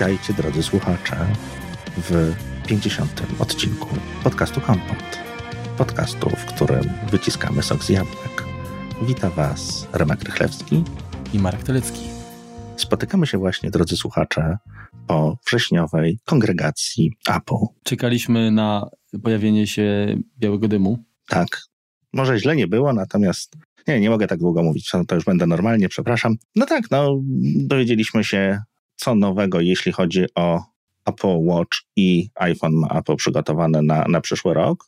Witajcie, drodzy słuchacze, w 50. odcinku podcastu Kompot. Podcastu, w którym wyciskamy sok z jabłek. Wita Was Remek Rychlewski i Marek Telecki. Spotykamy się właśnie, drodzy słuchacze, po wrześniowej kongregacji Apple. Czekaliśmy na pojawienie się białego dymu. Tak. Może źle nie było, natomiast nie, nie mogę tak długo mówić, to już będę normalnie, przepraszam. No tak, no, dowiedzieliśmy się co nowego, jeśli chodzi o Apple Watch i iPhone ma Apple przygotowane na, na przyszły rok.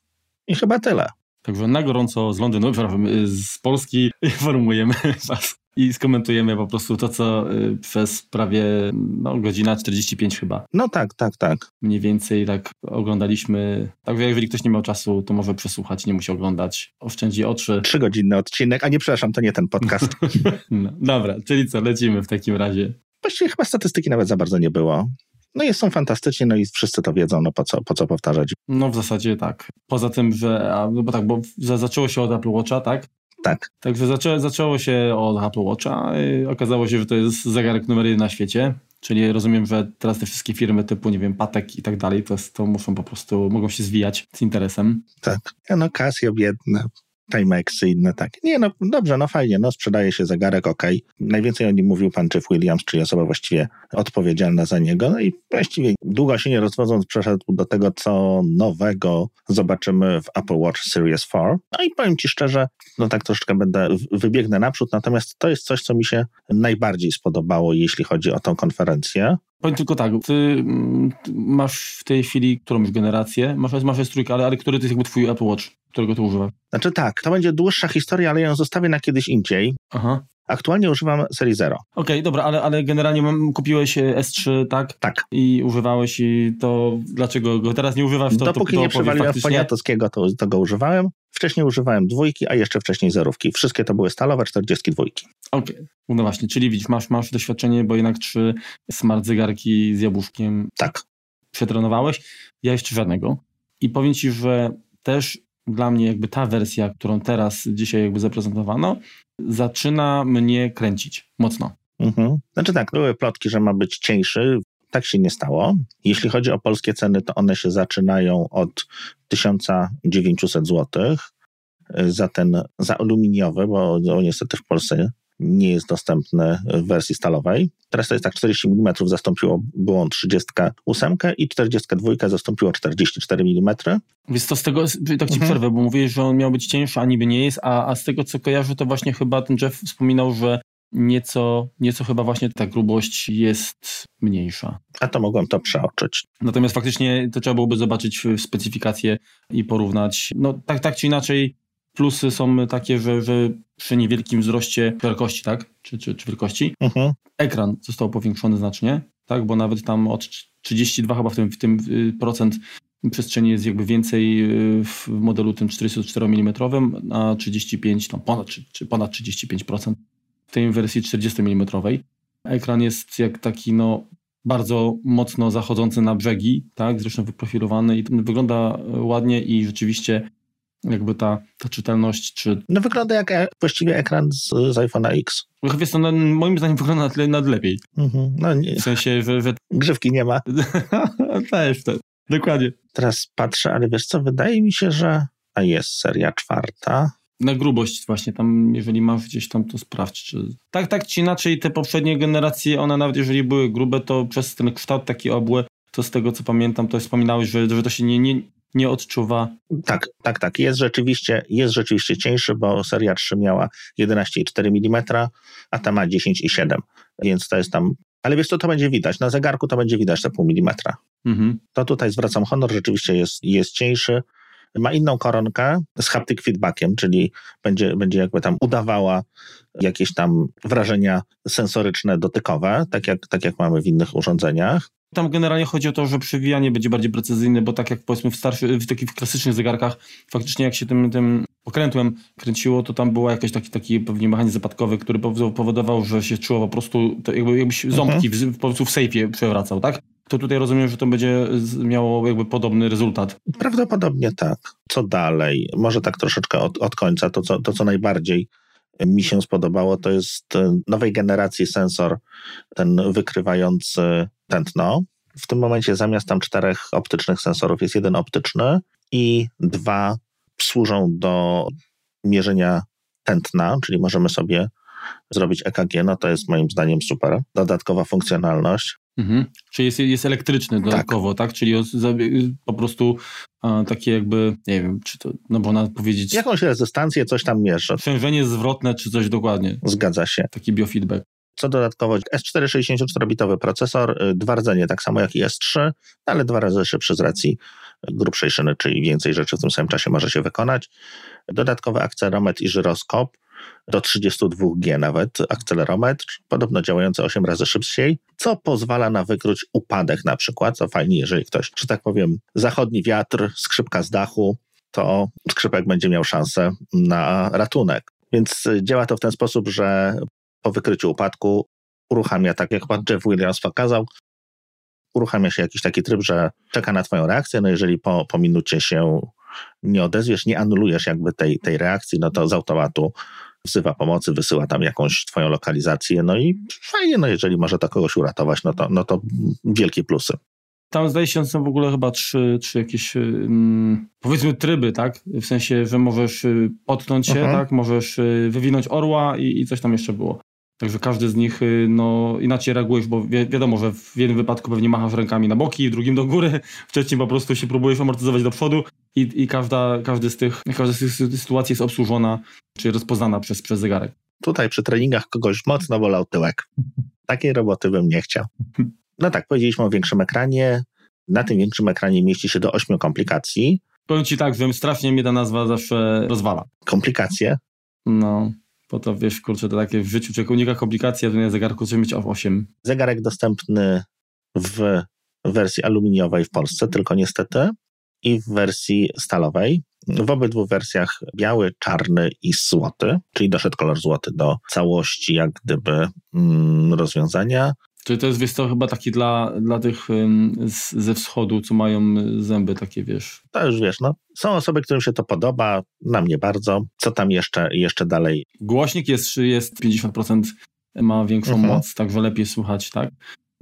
I chyba tyle. Także na gorąco z Londynu, z Polski informujemy Was i skomentujemy po prostu to, co y, przez prawie no, godzina 45 chyba. No tak, tak, tak. Mniej więcej tak oglądaliśmy. Także jeżeli ktoś nie miał czasu, to może przesłuchać, nie musi oglądać. Oszczędzi oczy. Trzygodzinny odcinek, a nie przepraszam, to nie ten podcast. no, dobra, czyli co, lecimy w takim razie. Właściwie chyba statystyki nawet za bardzo nie było. No i są fantastycznie, no i wszyscy to wiedzą, no po co, po co powtarzać. No w zasadzie tak. Poza tym, że, no bo tak, bo zaczęło się od Apple Watcha, tak? Tak. Także zaczę, zaczęło się od Apple Watcha. Okazało się, że to jest zegarek numer jeden na świecie. Czyli rozumiem, że teraz te wszystkie firmy typu, nie wiem, Patek i tak dalej, to, to muszą po prostu, mogą się zwijać z interesem. Tak. Ja no Casio biedne, Timexy i inne takie. Nie, no dobrze, no fajnie, no sprzedaje się zegarek, ok. Najwięcej o nim mówił pan Jeff Williams, czyli osoba właściwie odpowiedzialna za niego. No i właściwie długo się nie rozwodząc przeszedł do tego, co nowego zobaczymy w Apple Watch Series 4. No i powiem ci szczerze, no tak troszeczkę będę, wybiegnę naprzód, natomiast to jest coś, co mi się najbardziej spodobało, jeśli chodzi o tą konferencję. Powiem tylko tak, ty mm, masz w tej chwili którąś generację, masz, masz S3, ale, ale który to jest jakby twój Apple Watch, którego ty używasz? Znaczy tak, to będzie dłuższa historia, ale ją zostawię na kiedyś indziej. Aha. Aktualnie używam serii Zero. Okej, okay, dobra, ale, ale generalnie mam, kupiłeś S3, tak? Tak. I używałeś i to dlaczego go teraz nie używasz? To, Dopóki to, to nie przewaliłem Poniatowskiego, to, to go używałem. Wcześniej używałem dwójki, a jeszcze wcześniej zerówki. Wszystkie to były stalowe 42. Okej, okay. no właśnie, czyli widzisz, masz, masz doświadczenie, bo jednak trzy smart zegarki z jabłuszkiem. Tak. Przetrenowałeś. Ja jeszcze żadnego. I powiem ci, że też dla mnie jakby ta wersja, którą teraz dzisiaj jakby zaprezentowano, zaczyna mnie kręcić mocno. Mhm. Znaczy tak, były plotki, że ma być cieńszy. Tak się nie stało. Jeśli chodzi o polskie ceny, to one się zaczynają od 1900 zł za ten, za aluminiowy, bo niestety w Polsce nie jest dostępny w wersji stalowej. Teraz to jest tak, 40 mm zastąpiło, było 38 i 42 zastąpiło 44 mm. Więc to z tego, tak ci mhm. przerwę, bo mówisz, że on miał być cieńszy, a niby nie jest, a, a z tego co kojarzę, to właśnie chyba ten Jeff wspominał, że nieco, nieco chyba właśnie ta grubość jest mniejsza. A to mogłem to przeoczyć. Natomiast faktycznie to trzeba byłoby zobaczyć specyfikację i porównać. No tak, tak czy inaczej, Plusy są takie, że, że przy niewielkim wzroście wielkości, tak? Czy, czy, czy wielkości, mhm. ekran został powiększony znacznie, tak? Bo nawet tam od 32 chyba w tym, w tym y, procent przestrzeni jest jakby więcej y, w modelu tym 44 mm, a 35, tam ponad, czy, czy ponad 35% w tej wersji 40 mm. Ekran jest jak taki, no, bardzo mocno zachodzący na brzegi, tak, zresztą wyprofilowany i wygląda ładnie i rzeczywiście jakby ta, ta czytelność, czy... No wygląda jak e właściwie ekran z, z iPhone'a X. Wiesz, to no, moim zdaniem wygląda nad, nad lepiej. Mhm. No nie. W sensie, że... że... Grzywki nie ma. Też, też. Dokładnie. Teraz patrzę, ale wiesz co, wydaje mi się, że... A jest seria czwarta. Na grubość właśnie tam, jeżeli masz gdzieś tam, to sprawdź, czy... Tak, tak czy inaczej, te poprzednie generacje, one nawet jeżeli były grube, to przez ten kształt taki obły, to z tego co pamiętam, to wspominałeś, że, że to się nie, nie, nie odczuwa. Tak, tak, tak. Jest rzeczywiście, jest rzeczywiście cieńszy, bo seria 3 miała 11,4 mm, a ta ma 10,7, więc to jest tam. Ale wiesz co, to będzie widać. Na zegarku to będzie widać te pół milimetra. Mhm. To tutaj zwracam honor, rzeczywiście jest, jest cieńszy. Ma inną koronkę z haptic feedbackiem, czyli będzie, będzie jakby tam udawała jakieś tam wrażenia sensoryczne, dotykowe, tak jak, tak jak mamy w innych urządzeniach. Tam generalnie chodzi o to, że przewijanie będzie bardziej precyzyjne, bo tak jak powiedzmy w starszych, w takich klasycznych zegarkach, faktycznie jak się tym, tym okrętłem kręciło, to tam był jakiś taki, taki pewnie mechanizm zapadkowy, który powodował, że się czuło po prostu, jakby, jakbyś ząbki mhm. w, po prostu w sejfie przewracał, tak? To tutaj rozumiem, że to będzie miało jakby podobny rezultat. Prawdopodobnie tak. Co dalej? Może tak troszeczkę od, od końca, to co, to co najbardziej mi się spodobało, to jest e, nowej generacji sensor, ten wykrywający tętno. W tym momencie zamiast tam czterech optycznych sensorów jest jeden optyczny i dwa służą do mierzenia tętna, czyli możemy sobie zrobić EKG, no to jest moim zdaniem super. Dodatkowa funkcjonalność. Mhm. Czyli jest, jest elektryczny tak. dodatkowo, tak? tak? Czyli po prostu a, takie jakby, nie wiem, czy to, no można powiedzieć... Jakąś rezystancję, coś tam mierzy. Przężenie zwrotne, czy coś dokładnie. Zgadza się. Taki biofeedback. Co dodatkowo S4 64-bitowy procesor, y, dwa rdzenie, tak samo jak i S3, ale dwa razy szybszy z racji grubszej szyny, czyli więcej rzeczy w tym samym czasie może się wykonać. Dodatkowy akcelerometr i żyroskop, do 32G nawet akcelerometr, podobno działający 8 razy szybciej, co pozwala na wykryć upadek na przykład, co fajnie, jeżeli ktoś, że tak powiem, zachodni wiatr, skrzypka z dachu, to skrzypek będzie miał szansę na ratunek. Więc działa to w ten sposób, że po wykryciu upadku uruchamia, tak jak pan Jeff Williams pokazał, uruchamia się jakiś taki tryb, że czeka na twoją reakcję, no jeżeli po, po minucie się nie odezwiesz, nie anulujesz jakby tej, tej reakcji, no to z automatu wzywa pomocy, wysyła tam jakąś twoją lokalizację, no i fajnie, no jeżeli może to kogoś uratować, no to, no to wielkie plusy. Tam zdaje się, są w ogóle chyba trzy, trzy jakieś powiedzmy tryby, tak? W sensie, że możesz y, potknąć się, mhm. tak? Możesz y, wywinąć orła i, i coś tam jeszcze było. Także każdy z nich y, no, inaczej reagujesz, bo wi wiadomo, że w jednym wypadku pewnie machasz rękami na boki, w drugim do góry, w trzecim po prostu się próbujesz amortyzować do przodu i, i każda, każdy z tych, każda z tych sytuacji jest obsłużona czy rozpoznana przez, przez zegarek. Tutaj przy treningach kogoś mocno bolał tyłek. Takiej roboty bym nie chciał. No tak, powiedzieliśmy o większym ekranie. Na tym większym ekranie mieści się do ośmiu komplikacji. Powiem ci tak, że strasznie mnie ta nazwa zawsze rozwala. Komplikacje? No. Bo to wiesz, kurczę, to takie w życiu czego unika komplikacji, a zegarku trzeba mieć 8. Zegarek dostępny w wersji aluminiowej w Polsce, tylko niestety, i w wersji stalowej. W obydwu wersjach biały, czarny i złoty, czyli doszedł kolor złoty do całości, jak gdyby mm, rozwiązania. Czyli to jest, wiesz co, chyba taki dla, dla tych z, ze wschodu, co mają zęby takie, wiesz. To już wiesz, no. Są osoby, którym się to podoba, na mnie bardzo. Co tam jeszcze, jeszcze dalej? Głośnik jest, jest 50%, ma większą mhm. moc, także lepiej słuchać, tak?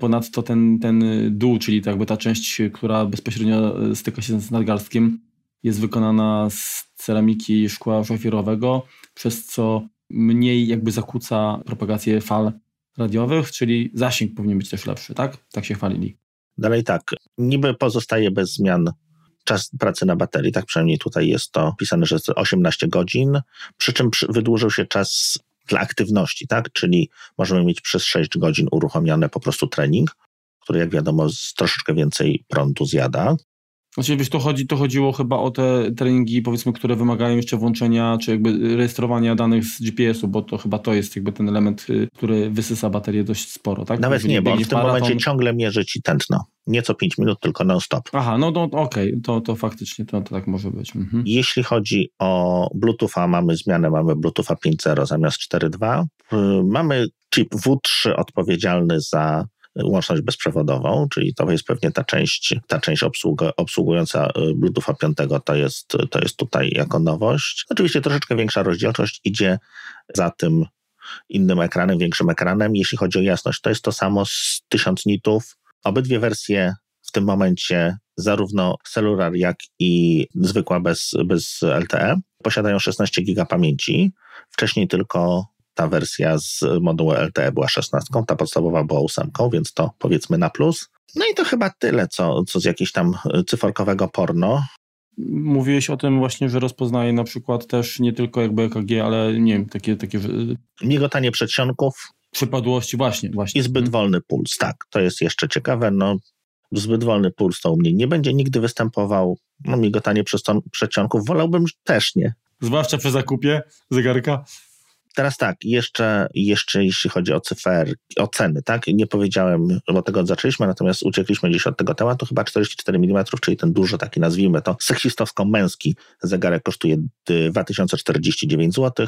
Ponadto ten, ten dół, czyli jakby ta część, która bezpośrednio styka się z nadgarstkiem, jest wykonana z ceramiki szkła szafirowego, przez co mniej jakby zakłóca propagację fal radiowych, czyli zasięg powinien być też lepszy, tak? Tak się chwalili. Dalej tak, niby pozostaje bez zmian czas pracy na baterii, tak przynajmniej tutaj jest to pisane, że jest 18 godzin, przy czym wydłużył się czas dla aktywności, tak? Czyli możemy mieć przez 6 godzin uruchomiony po prostu trening, który jak wiadomo troszeczkę więcej prądu zjada. Znaczy, wiesz, to, chodzi, to chodziło chyba o te treningi, powiedzmy, które wymagają jeszcze włączenia, czy jakby rejestrowania danych z GPS-u, bo to chyba to jest jakby ten element, y, który wysysa baterię dość sporo, tak? Nawet nie, bo w tym maraton... momencie ciągle mierzy ci tętno. Nie co 5 minut, tylko non-stop. Aha, no, no okej, okay. to, to faktycznie to, to tak może być. Mhm. Jeśli chodzi o Bluetootha, mamy zmianę, mamy Bluetootha 5.0 zamiast 4.2. Y, mamy chip W3 odpowiedzialny za łączność bezprzewodową, czyli to jest pewnie ta część, ta część obsługa, obsługująca y, Bluetootha 5 to jest, to jest tutaj jako nowość. Oczywiście troszeczkę większa rozdzielczość idzie za tym innym ekranem, większym ekranem. Jeśli chodzi o jasność, to jest to samo z 1000 nitów. Obydwie wersje w tym momencie, zarówno celular, jak i zwykła bez, bez LTE, posiadają 16 giga pamięci. Wcześniej tylko ta wersja z modułu LTE była 16, ta podstawowa była 8, więc to powiedzmy na plus. No i to chyba tyle, co, co z jakiegoś tam cyforkowego porno. Mówiłeś o tym właśnie, że rozpoznaje na przykład też nie tylko jakby EKG, ale nie wiem, takie... takie... Migotanie przedsionków. Przypadłości, właśnie, właśnie. I zbyt hmm. wolny puls, tak. To jest jeszcze ciekawe, no zbyt wolny puls to u mnie nie będzie nigdy występował. No migotanie przedsionków wolałbym też nie. Zwłaszcza przy zakupie zegarka. Teraz tak, jeszcze, jeszcze jeśli chodzi o cyfer, o ceny, tak? Nie powiedziałem, bo tego zaczęliśmy, natomiast uciekliśmy gdzieś od tego tematu. Chyba 44 mm, czyli ten duży, taki nazwijmy to, seksistowsko-męski zegarek kosztuje 2049 zł.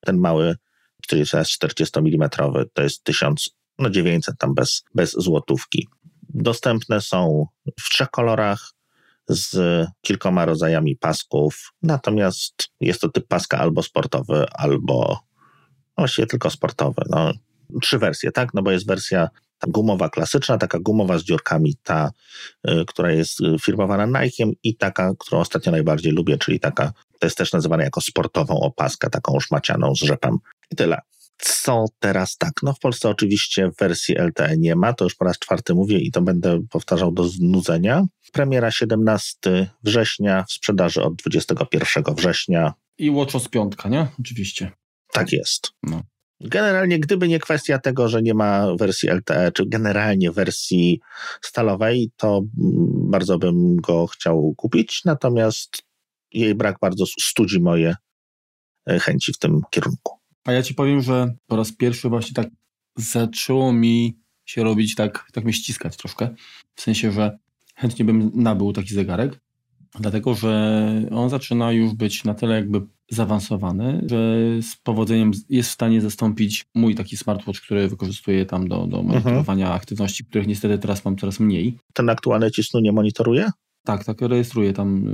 Ten mały 40 mm to jest 1900 tam bez, bez złotówki. Dostępne są w trzech kolorach z kilkoma rodzajami pasków, natomiast jest to typ paska albo sportowy, albo właściwie tylko sportowe. No, trzy wersje, tak? No bo jest wersja gumowa klasyczna, taka gumowa z dziurkami, ta, y, która jest firmowana Nike'em i taka, którą ostatnio najbardziej lubię, czyli taka, to jest też nazywana jako sportową opaskę, taką szmacianą z rzepem. I tyle. Co teraz tak? No w Polsce oczywiście wersji LTE nie ma, to już po raz czwarty mówię i to będę powtarzał do znudzenia. Premiera 17 września, w sprzedaży od 21 września. I WatchOS 5, nie? Oczywiście. Tak jest. No. Generalnie, gdyby nie kwestia tego, że nie ma wersji LTE, czy generalnie wersji stalowej, to bardzo bym go chciał kupić, natomiast jej brak bardzo studzi moje e, chęci w tym kierunku. A ja ci powiem, że po raz pierwszy właśnie tak zaczęło mi się robić tak, tak mnie ściskać troszkę. W sensie, że chętnie bym nabył taki zegarek, dlatego że on zaczyna już być na tyle jakby zaawansowany, że z powodzeniem jest w stanie zastąpić mój taki smartwatch, który wykorzystuję tam do, do monitorowania mhm. aktywności, których niestety teraz mam coraz mniej. Ten aktualny ci snu nie monitoruje? Tak, tak, rejestruję tam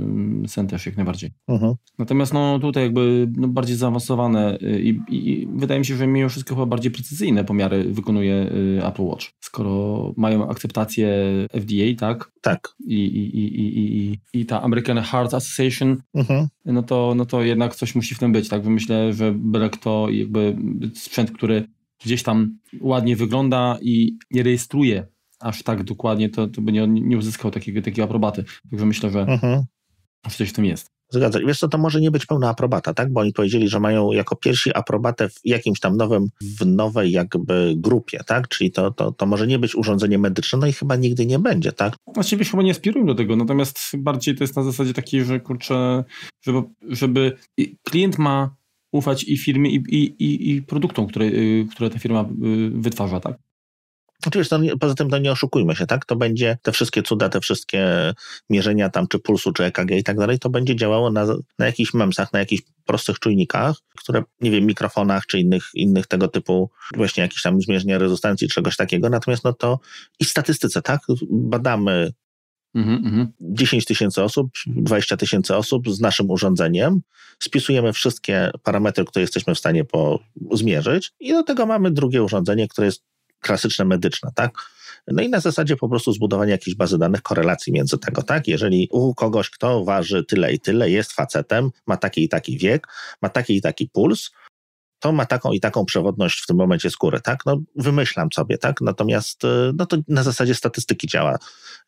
sen też jak najbardziej. Uh-huh. Natomiast no tutaj jakby no, bardziej zaawansowane y, i, i, wydaje mi się, że mimo wszystko chyba bardziej precyzyjne pomiary wykonuje y, Apple Watch. Skoro mają akceptację FDA, tak? Tak. I, i, i, i, i ta American Heart Association, uh-huh. no, to, no to jednak coś musi w tym być, tak? Myślę, że byle kto jakby sprzęt, który gdzieś tam ładnie wygląda i nie rejestruje aż tak dokładnie, to, to by nie, nie uzyskał takiego, takiej aprobaty. Także myślę, że mhm. coś w tym jest. Zgadza się. Wiesz co, to może nie być pełna aprobata, tak? Bo oni powiedzieli, że mają jako pierwsi aprobatę w jakimś tam nowym, w nowej jakby grupie, tak? Czyli to, to, to może nie być urządzenie medyczne, no i chyba nigdy nie będzie, tak? Właściwie chyba nie aspirują do tego, natomiast bardziej to jest na zasadzie takiej, że kurczę, żeby, żeby klient ma ufać i firmie, i, i, i, i produktom, które, y, które ta firma y, wytwarza, tak? Oczywiście, to poza tym to nie oszukujmy się, tak? To będzie te wszystkie cuda, te wszystkie mierzenia tam, czy pulsu, czy EKG i tak dalej, to będzie działało na, na jakichś memsach, na jakichś prostych czujnikach, które, nie wiem, mikrofonach, czy innych, innych tego typu, właśnie jakieś tam zmierzenia rezonancji, czegoś takiego. Natomiast no to i statystyce, tak? Badamy -hmm. 10 tysięcy osób, 20 tysięcy osób z naszym urządzeniem, spisujemy wszystkie parametry, które jesteśmy w stanie po, zmierzyć i do tego mamy drugie urządzenie, które jest klasyczne medyczne, tak? No i na zasadzie po prostu zbudowania jakiejś bazy danych, korelacji między tego, tak? Jeżeli u kogoś, kto waży tyle i tyle, jest facetem, ma taki i taki wiek, ma taki i taki puls, to ma taką i taką przewodność w tym momencie skóry, tak? No wymyślam sobie, tak? Natomiast y, no to na zasadzie statystyki działa,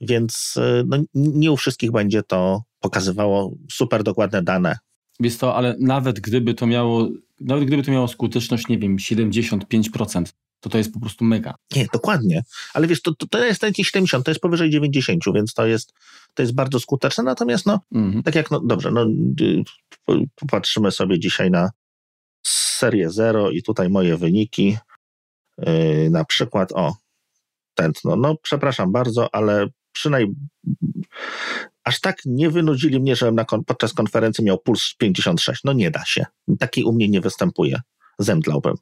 więc y, no, nie u wszystkich będzie to pokazywało super dokładne dane. Jest to, ale nawet gdyby to miało, nawet gdyby to miało skuteczność, nie wiem, 75%, to to jest po prostu mega. Nie, dokładnie. Ale wiesz, to, to, to jest 70, to jest powyżej 90, więc to jest, to jest bardzo skuteczne. Natomiast, no, mhm. tak jak, no dobrze, no, popatrzymy sobie dzisiaj na serię 0 i tutaj moje wyniki. Yy, na przykład, o, tętno. No, przepraszam bardzo, ale przynajmniej aż tak nie wynudzili mnie, że na, podczas konferencji miał puls 56. No nie da się. Taki u mnie nie występuje. Zemdlałbym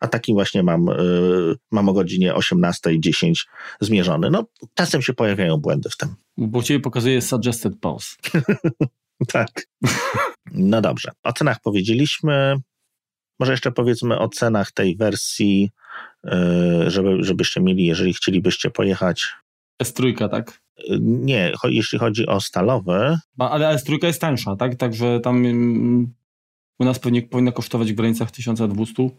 a taki właśnie mam, y, mam o godzinie 18.10 zmierzony. No, czasem się pojawiają błędy w tym. Bo ciebie pokazuje suggested pause. tak. No dobrze. O cenach powiedzieliśmy. Może jeszcze powiedzmy o cenach tej wersji, y, żeby, żebyście mieli, jeżeli chcielibyście pojechać. S3, tak? Y, nie, jeśli chodzi o stalowy. Ale S3 jest tańsza, tak? Także tam mm, u nas pewnie powinna kosztować w granicach 1200.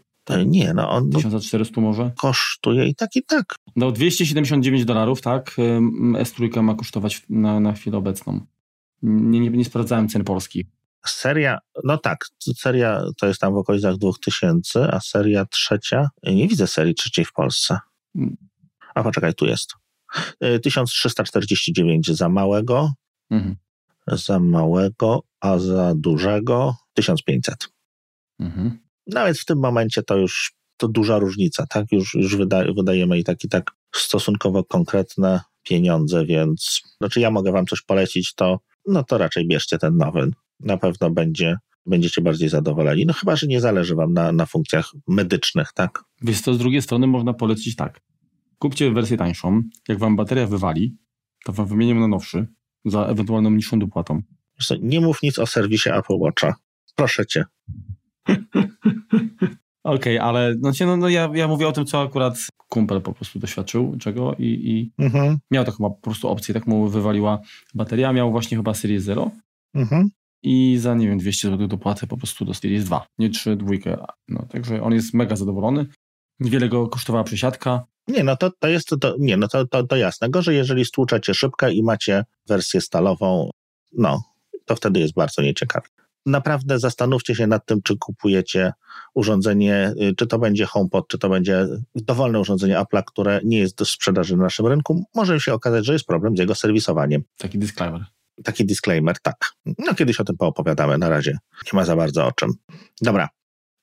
Nie, no on 1400 może? Kosztuje i tak, i tak. No 279 dolarów, tak? S3 ma kosztować na, na chwilę obecną. Nie, nie, nie sprawdzałem cen polskich. Seria, no tak, seria to jest tam w okolicach 2000, a seria trzecia, nie widzę serii trzeciej w Polsce. Mm. A poczekaj, tu jest. 1349 e, za małego, mhm. za małego, a za dużego 1500. Mhm. Nawet w tym momencie to już to duża różnica, tak? Już, już wyda, wydajemy i tak i tak stosunkowo konkretne pieniądze, więc znaczy ja mogę wam coś polecić, to no to raczej bierzcie ten nowy. Na pewno będzie, będziecie bardziej zadowoleni. No chyba, że nie zależy wam na, na funkcjach medycznych, tak? Więc to z drugiej strony można polecić tak. Kupcie wersję tańszą. Jak wam bateria wywali, to wam wymienimy na nowszy za ewentualną niższą dopłatą. Nie mów nic o serwisie Apple Watcha. Proszę cię. Okej, okay, ale znaczy, no, no ja, ja mówię o tym, co akurat kumpel po prostu doświadczył czego i, i mhm. miał to chyba po prostu opcję, tak mu wywaliła bateria, miał właśnie chyba Series 0 mhm. i za, nie wiem, 200 zł dopłatę po prostu do Series 2, nie 3, dwójkę. No, także on jest mega zadowolony. Niewiele go kosztowała przesiadka. Nie, no to, to jest to, nie, no to, to, to jasne. Gorzej, jeżeli stłuczacie szybkę i macie wersję stalową, no, to wtedy jest bardzo nieciekawe naprawdę zastanówcie się nad tym, czy kupujecie urządzenie, y, czy to będzie HomePod, czy to będzie dowolne urządzenie Apple'a, które nie jest do sprzedaży na naszym rynku. Może się okazać, że jest problem z jego serwisowaniem. Taki disclaimer. Taki disclaimer, tak. No kiedyś o tym poopowiadamy, na razie nie ma za bardzo o czym. Dobra,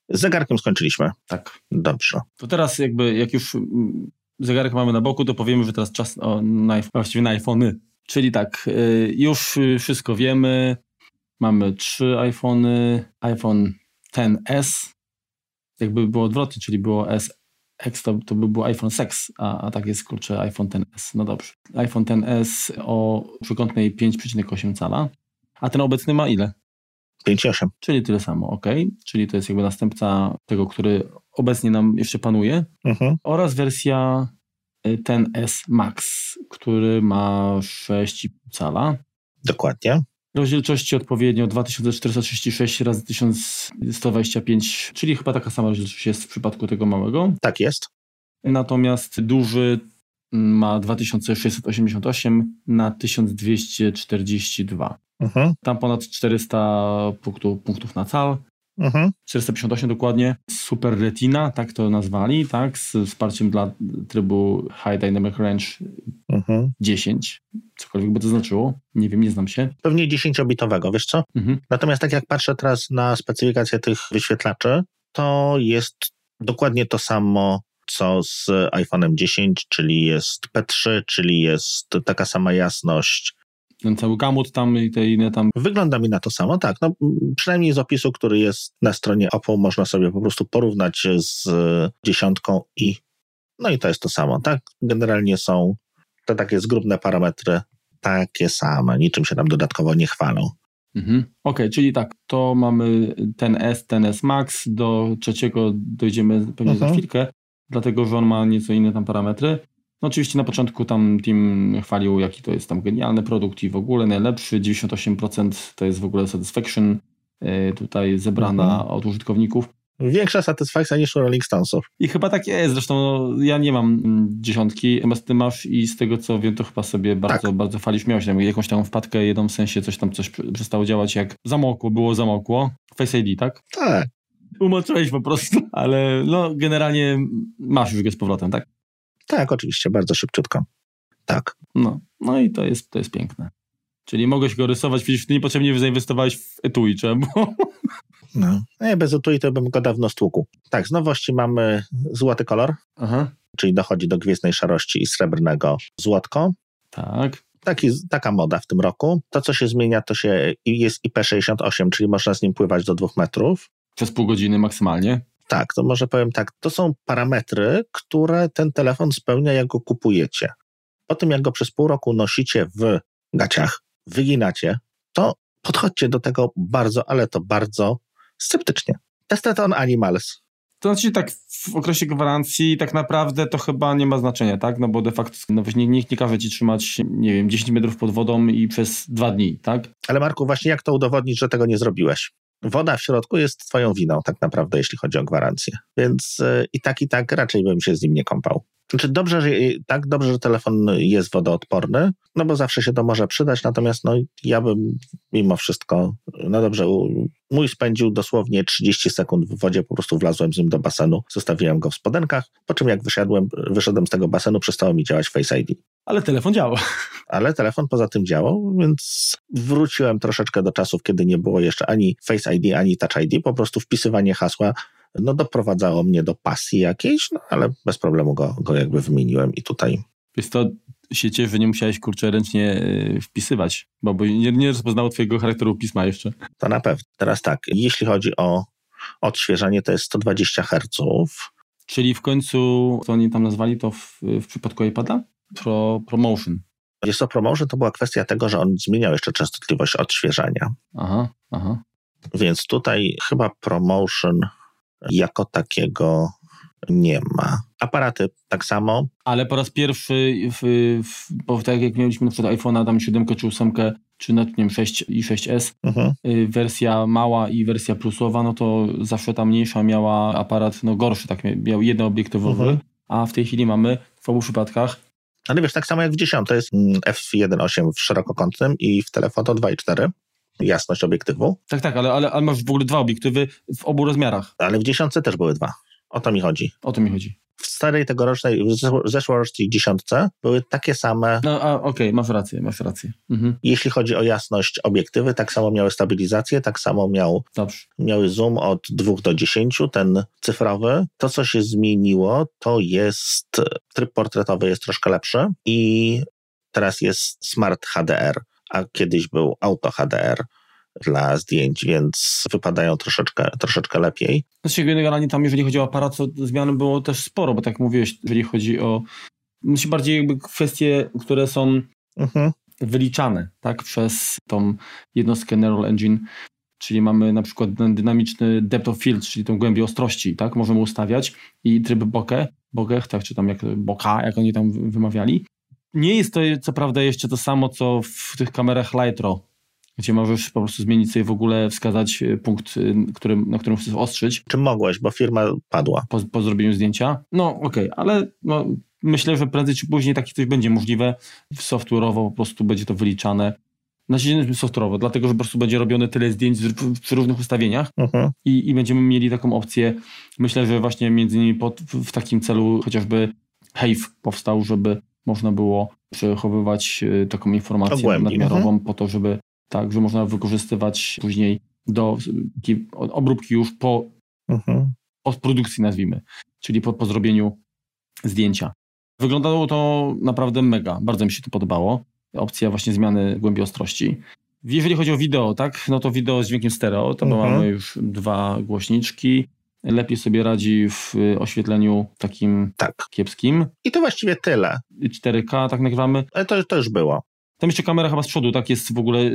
z zegarkiem skończyliśmy. Tak. Dobrze. To teraz jakby, jak już mm, zegarek mamy na boku, to powiemy, że teraz czas o, na, właściwie na iPhony. Czyli tak, y, już wszystko wiemy, Mamy trzy iPhony, iPhone XS, jakby było odwrotnie, czyli było S X to, to by był iPhone 6, a, a tak jest kurczę iPhone XS. No dobrze. iPhone XS o przykątnej 5,8 cala, a ten obecny ma ile? 5,8. Czyli tyle samo, ok. Czyli to jest jakby następca tego, który obecnie nam jeszcze panuje. Mhm. Oraz wersja y, ten S Max, który ma 6,5 cala. Dokładnie rozdzielczości odpowiednio 2436 razy 1125, czyli chyba taka sama rozdzielczość jest w przypadku tego małego. Tak jest. Natomiast duży ma 2688 na 1242. Mhm. Tam ponad 400 punktów, punktów na cal. Mhm. 458 dokładnie. Super Retina, tak to nazwali, tak, z wsparciem dla trybu High Dynamic Range mhm. 10, cokolwiek by to znaczyło. Nie wiem, nie znam się. Pewnie 10-bitowego, wiesz co? Mhm. Natomiast tak jak patrzę teraz na specyfikację tych wyświetlaczy, to jest dokładnie to samo, co z iPhone'em 10, czyli jest P3, czyli jest taka sama jasność, ten cały gamut tam i te inne tam. Wygląda mi na to samo, tak. No, przynajmniej z opisu, który jest na stronie Oppo, można sobie po prostu porównać z dziesiątką i no i to jest to samo, tak? Generalnie są te takie zgrubne parametry takie same, niczym się tam dodatkowo nie chwalą. Mhm. Okej, okay, czyli tak, to mamy ten S, ten S Max, do trzeciego dojdziemy pewnie mhm. za chwilkę, dlatego że on ma nieco inne tam parametry. No oczywiście na początku tam team chwalił, jaki to jest tam genialny produkt i w ogóle najlepszy, 98% to jest w ogóle satisfaction yy, tutaj zebrana mhm. od użytkowników. Większa satysfakcja niż u Rolling Stonesów. I chyba tak jest, zresztą no, ja nie mam mm, dziesiątki, natomiast ty masz i z tego co wiem, to chyba sobie bardzo, tak. bardzo falisz. Miałeś tam jakąś tam wpadkę, jedną w sensie coś tam coś przestało działać, jak zamokło, było zamokło. Face ID, tak? Tak. Umoczyłeś po prostu, ale no generalnie masz już go z powrotem, tak? Tak, oczywiście, bardzo szybciutko. Tak. No, no i to jest, to jest piękne. Czyli mogłeś go rysować, przecież ty niepotrzebnie zainwestowałeś w etui, czemu? No, nie, bez etui to bym go dawno stłukł. Tak, z nowości mamy złoty kolor, Aha. czyli dochodzi do gwiezdnej szarości i srebrnego złotko. Tak. Taki, taka moda w tym roku. To, co się zmienia, to się jest IP68, czyli można z nim pływać do dwóch metrów. Przez pół godziny maksymalnie. Tak, to może powiem tak, to są parametry, które ten telefon spełnia, jak go kupujecie. Po tym, jak go przez pół roku nosicie w gaciach, wyginacie, to podchodźcie do tego bardzo, ale to bardzo sceptycznie. Tested on animals. To znaczy tak w okresie gwarancji tak naprawdę to chyba nie ma znaczenia, tak? No bo de facto no, nikt nie każe ci trzymać, nie wiem, 10 metrów pod wodą i przez dwa dni, tak? Ale Marku, właśnie jak to udowodnić, że tego nie zrobiłeś? Woda w środku jest twoją winą tak naprawdę, jeśli chodzi o gwarancję. Więc yy, i tak, i tak raczej bym się z nim nie kąpał. Znaczy dobrze, że, tak dobrze, że telefon jest wodoodporny, no bo zawsze się to może przydać, natomiast no ja bym mimo wszystko, no dobrze, mój spędził dosłownie 30 sekund w wodzie, po prostu wlazłem z nim do basenu, zostawiłem go w spodenkach, po czym jak wyszedłem, wyszedłem z tego basenu, przestało mi działać Face ID. Ale telefon działał. Ale telefon poza tym działał, więc wróciłem troszeczkę do czasów, kiedy nie było jeszcze ani Face ID, ani Touch ID, po prostu wpisywanie hasła no doprowadzało mnie do pasji jakiejś, no ale bez problemu go, go jakby wymieniłem i tutaj... Jest to się cieszę, że nie musiałeś kurczę ręcznie e, wpisywać, bo, bo nie, nie rozpoznało twojego charakteru pisma jeszcze. To na pewno. Teraz tak, jeśli chodzi o odświeżanie, to jest 120 Hz. Czyli w końcu, co oni tam nazwali to w, w przypadku iPada? Pro, promotion. Jest to promotion, to była kwestia tego, że on zmieniał jeszcze częstotliwość odświeżania. Aha, aha. Więc tutaj chyba promotion jako takiego nie ma. Aparaty tak samo. Ale po raz pierwszy, w, w, bo tak jak mieliśmy na przykład iPhone'a tam 7 czy 8, czy nawet nie wiem, 6 i 6S, mhm. Y, wersja mała i wersja plusowa, no to zawsze ta mniejsza miała aparat no gorszy, tak miał jednoobiektywowy, mhm. a w tej chwili mamy w obu przypadkach ale wiesz, tak samo jak w 10 to jest mm, f1.8 w szerokokątnym i w telefoto 2.4 jasność obiektywu. Tak, tak, ale, ale, ale masz w ogóle dwa obiektywy w obu rozmiarach. Ale w dziesiątce też były dwa. O to mi chodzi. O to mi chodzi. W starej tegorocznej, w zeszłorocznej dziesiątce były takie same. No, okej, okay, masz rację, masz rację. Mhm. Jeśli chodzi o jasność obiektywy, tak samo miały stabilizację, tak samo miał, miały zoom od 2 do 10, ten cyfrowy. To, co się zmieniło, to jest tryb portretowy jest troszkę lepszy i teraz jest Smart HDR, a kiedyś był Auto HDR dla zdjęć, więc wypadają troszeczkę, troszeczkę lepiej. Znaczy generalnie tam, jeżeli chodzi o aparat, to zmian było też sporo, bo tak jak mówiłeś, jeżeli chodzi o myślę bardziej jakby kwestie, które są mhm. wyliczane tak, przez tą jednostkę Neural Engine, czyli mamy na przykład dynamiczny depth of field, czyli tą głębię ostrości, tak, możemy ustawiać i tryb bokeh, bokeh, tak, czy tam jak boka, jak oni tam wymawiali. Nie jest to co prawda jeszcze to samo, co w tych kamerach Lightro, gdzie możesz po prostu zmienić sobie w ogóle, wskazać e, punkt, e, na którym chcesz ostrzyć. Czy mogłeś, bo firma padła. Po, po zrobieniu zdjęcia. No okej, okay, ale no, myślę, że prędzej czy później takie coś będzie możliwe. Software'owo po prostu będzie to wyliczane. Znaczy software'owo, dlatego, że po prostu będzie robione tyle zdjęć przy różnych ustawieniach uh-huh. i, i będziemy mieli taką opcję. Myślę, że właśnie między innymi pod, w takim celu chociażby Hive powstał, żeby można było przechowywać e, taką informację nadmiarową uh-huh. po to, żeby tak, że można wykorzystywać później do obróbki już po mhm. postprodukcji, nazwijmy, czyli po, po zrobieniu zdjęcia. Wyglądało to naprawdę mega, bardzo mi się to podobało. Opcja właśnie zmiany głębi ostrości. Jeżeli chodzi o wideo, tak, no to wideo z dźwiękiem stereo, to mhm. mamy już dwa głośniczki. Lepiej sobie radzi w oświetleniu takim tak. kiepskim. I to właściwie tyle. 4K tak nagrywamy. Ale to, to już było. Tam jeszcze kamera chyba z przodu, tak jest w ogóle.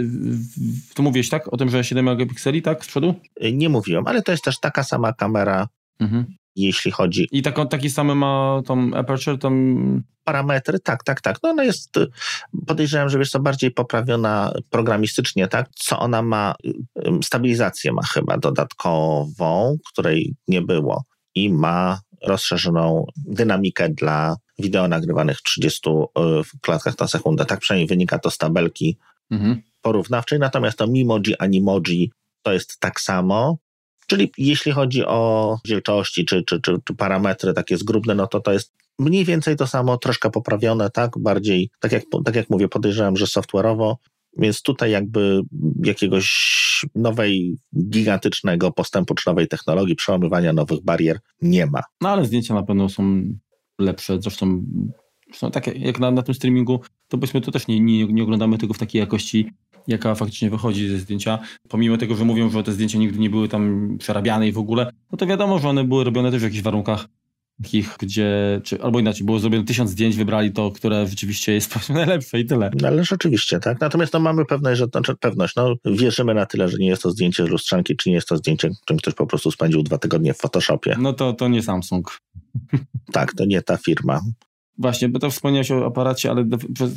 To mówiłeś, tak? O tym, że 7 megapikseli, tak? Z przodu? Y, nie mówiłem, ale to jest też taka sama kamera, mhm. jeśli chodzi. I tak, taki same ma tą aperture, tam. Parametry, tak, tak, tak. No ona jest, y, podejrzewam, że jest to bardziej poprawiona programistycznie, tak? Co ona ma, y, stabilizację ma chyba dodatkową, której nie było i ma rozszerzoną dynamikę dla wideo nagrywanych w 30 klatkach na sekundę. Tak przynajmniej wynika to z tabelki mhm. porównawczej. Natomiast to Mimoji, Animoji to jest tak samo. Czyli jeśli chodzi o rozdzielczości czy, czy, czy, czy parametry takie zgrubne, no to to jest mniej więcej to samo, troszkę poprawione, tak? Bardziej, tak jak, tak jak mówię, podejrzewam, że software'owo, więc tutaj jakby jakiegoś nowej, gigantycznego postępu czy nowej technologii, przełamywania nowych barier nie ma. No ale zdjęcia na pewno są lepsze. Zresztą, zresztą tak jak na, na tym streamingu, to byśmy to też nie, nie, nie oglądamy tego w takiej jakości, jaka faktycznie wychodzi ze zdjęcia. Pomimo tego, że mówią, że te zdjęcia nigdy nie były tam przerabiane i w ogóle, no to wiadomo, że one były robione też w jakichś warunkach takich, gdzie, czy, albo inaczej, było zrobione tysiąc zdjęć, wybrali to, które rzeczywiście jest najlepsze i tyle. No, ale rzeczywiście, tak. Natomiast no, mamy pewność, że, znaczy pewność, no, wierzymy na tyle, że nie jest to zdjęcie z lustrzanki, czy nie jest to zdjęcie, którym ktoś po prostu spędził dwa tygodnie w Photoshopie. No to, to nie Samsung. tak, to nie ta firma. Właśnie, bo to wspomniałeś o aparacie, ale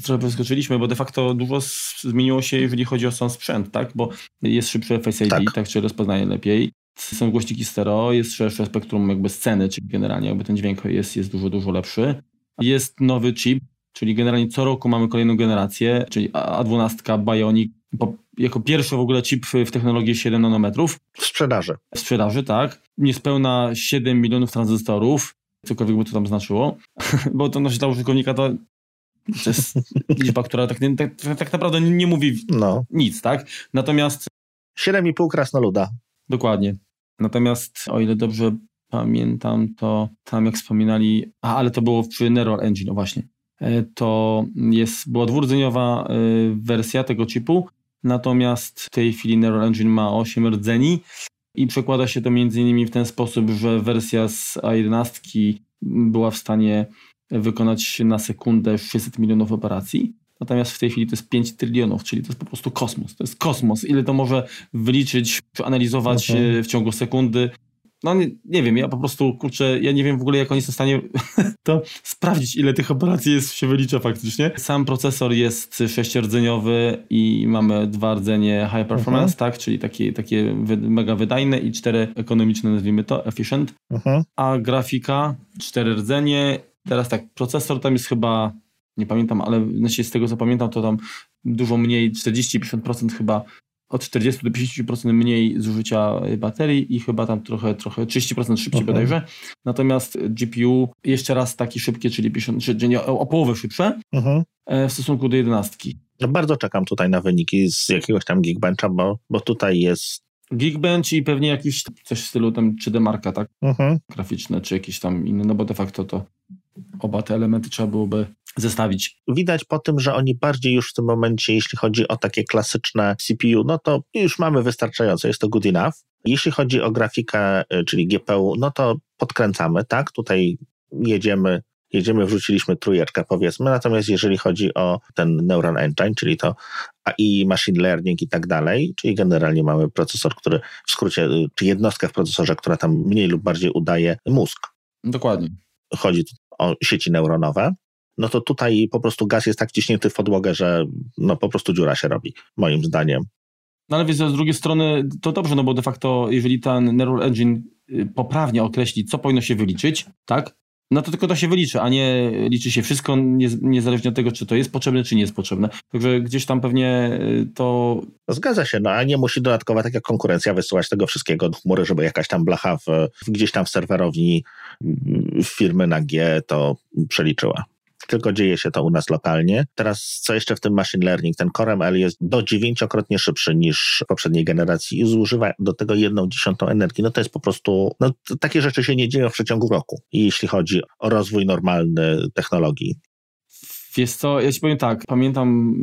trochę przeskoczyliśmy, bo de facto dużo zmieniło się, jeżeli chodzi o sam sprzęt, tak? Bo jest szybszy Face ID, tak, tak czy rozpoznaje lepiej. Są głośniki stereo, jest szersze spektrum jakby sceny, czyli generalnie jakby ten dźwięk jest, jest dużo, dużo lepszy. Jest nowy chip, czyli generalnie co roku mamy kolejną generację, czyli A12 Bionic, jako pierwszy w ogóle chip w technologii 7 nanometrów. W sprzedaży. W sprzedaży, tak. Niespełna 7 milionów tranzystorów, cokolwiek by to tam znaczyło, bo to dla użytkownika to to jest liczba, która tak, tak, tak naprawdę nie, nie mówi no. nic, tak? Natomiast... 7,5 krasnoluda. Dokładnie. Natomiast o ile dobrze pamiętam, to tam jak wspominali, a ale to było przy Neural Engine, właśnie, e, to jest, była dwurdzeniowa e, wersja tego chipu, natomiast w tej chwili Neural Engine ma 8 rdzeni i przekłada się to między innymi w ten sposób, że wersja z A11 była w stanie wykonać na sekundę 600 milionów operacji, Natomiast w tej chwili to jest 5 trylionów, czyli to jest po prostu kosmos. To jest kosmos. Ile to może wyliczyć, przeanalizować okay. Mhm. w ciągu sekundy. no nie, nie, wiem, ja po prostu, kurczę, ja nie wiem w ogóle jak oni są w stanie to sprawdzić, ile tych operacji jest, się wylicza faktycznie. Sam procesor jest sześciordzeniowy i mamy dwa rdzenie high performance, uh-huh. tak, czyli takie, takie mega wydajne i cztery ekonomiczne, nazwijmy to, efficient, uh-huh. a grafika cztery rdzenie, teraz tak, procesor tam jest chyba, nie pamiętam, ale znaczy z tego co pamiętam, to tam dużo mniej, 40-50% chyba od 40 do 50% mniej zużycia baterii i chyba tam trochę, trochę 30% szybciej okay. bodajże. Natomiast GPU jeszcze raz taki szybkie, czyli 50, czyli o, o połowę szybsze uh-huh. w stosunku do 11. No bardzo czekam tutaj na wyniki z jakiegoś tam Geekbencha, bo, bo tutaj jest Geekbench i pewnie jakiś coś w stylu tam 3D Marka, tak? Uh-huh. Graficzne, czy jakieś tam inne, no bo de facto to oba te elementy trzeba byłoby zestawić. Widać po tym, że oni bardziej już w tym momencie, jeśli chodzi o takie klasyczne CPU, no to już mamy wystarczająco, jest to good enough. Jeśli chodzi o grafikę, y, czyli GPU, no to podkręcamy, tak? Tutaj jedziemy, jedziemy, wrzuciliśmy trójeczkę powiedzmy, natomiast jeżeli chodzi o ten Neural Engine, czyli to AI, machine learning i tak dalej, czyli generalnie mamy procesor, który w skrócie, y, czy jednostkę w procesorze, która tam mniej lub bardziej udaje mózg. Dokładnie. Chodzi o sieci neuronowe no to tutaj po prostu gaz jest tak ciśnięty w podłogę, że no po prostu dziura się robi, moim zdaniem. No ale wiesz, z drugiej strony to dobrze, no bo de facto jeżeli ten Neural Engine y, poprawnie określi, co powinno się wyliczyć, tak? No to tylko to się wyliczy, a nie liczy się wszystko, niezależnie od tego, czy to jest potrzebne, czy nie jest potrzebne. Także gdzieś tam pewnie y, to... Zgadza się, no a nie musi dodatkowa, tak jak konkurencja, wysyłać tego wszystkiego do chmury, żeby jakaś tam blacha w, gdzieś tam w serwerowni mm, firmy na G to przeliczyła tylko dzieje się to u nas lokalnie. Teraz, co jeszcze w tym machine learning, ten Core ML jest do dziewięciokrotnie szybszy niż poprzedniej generacji i zużywa do tego jedną dziesiątą energii. No to jest po prostu, no takie rzeczy się nie dzieją w przeciągu roku, jeśli chodzi o rozwój normalny technologii. Wiesz co, ja ci powiem tak, pamiętam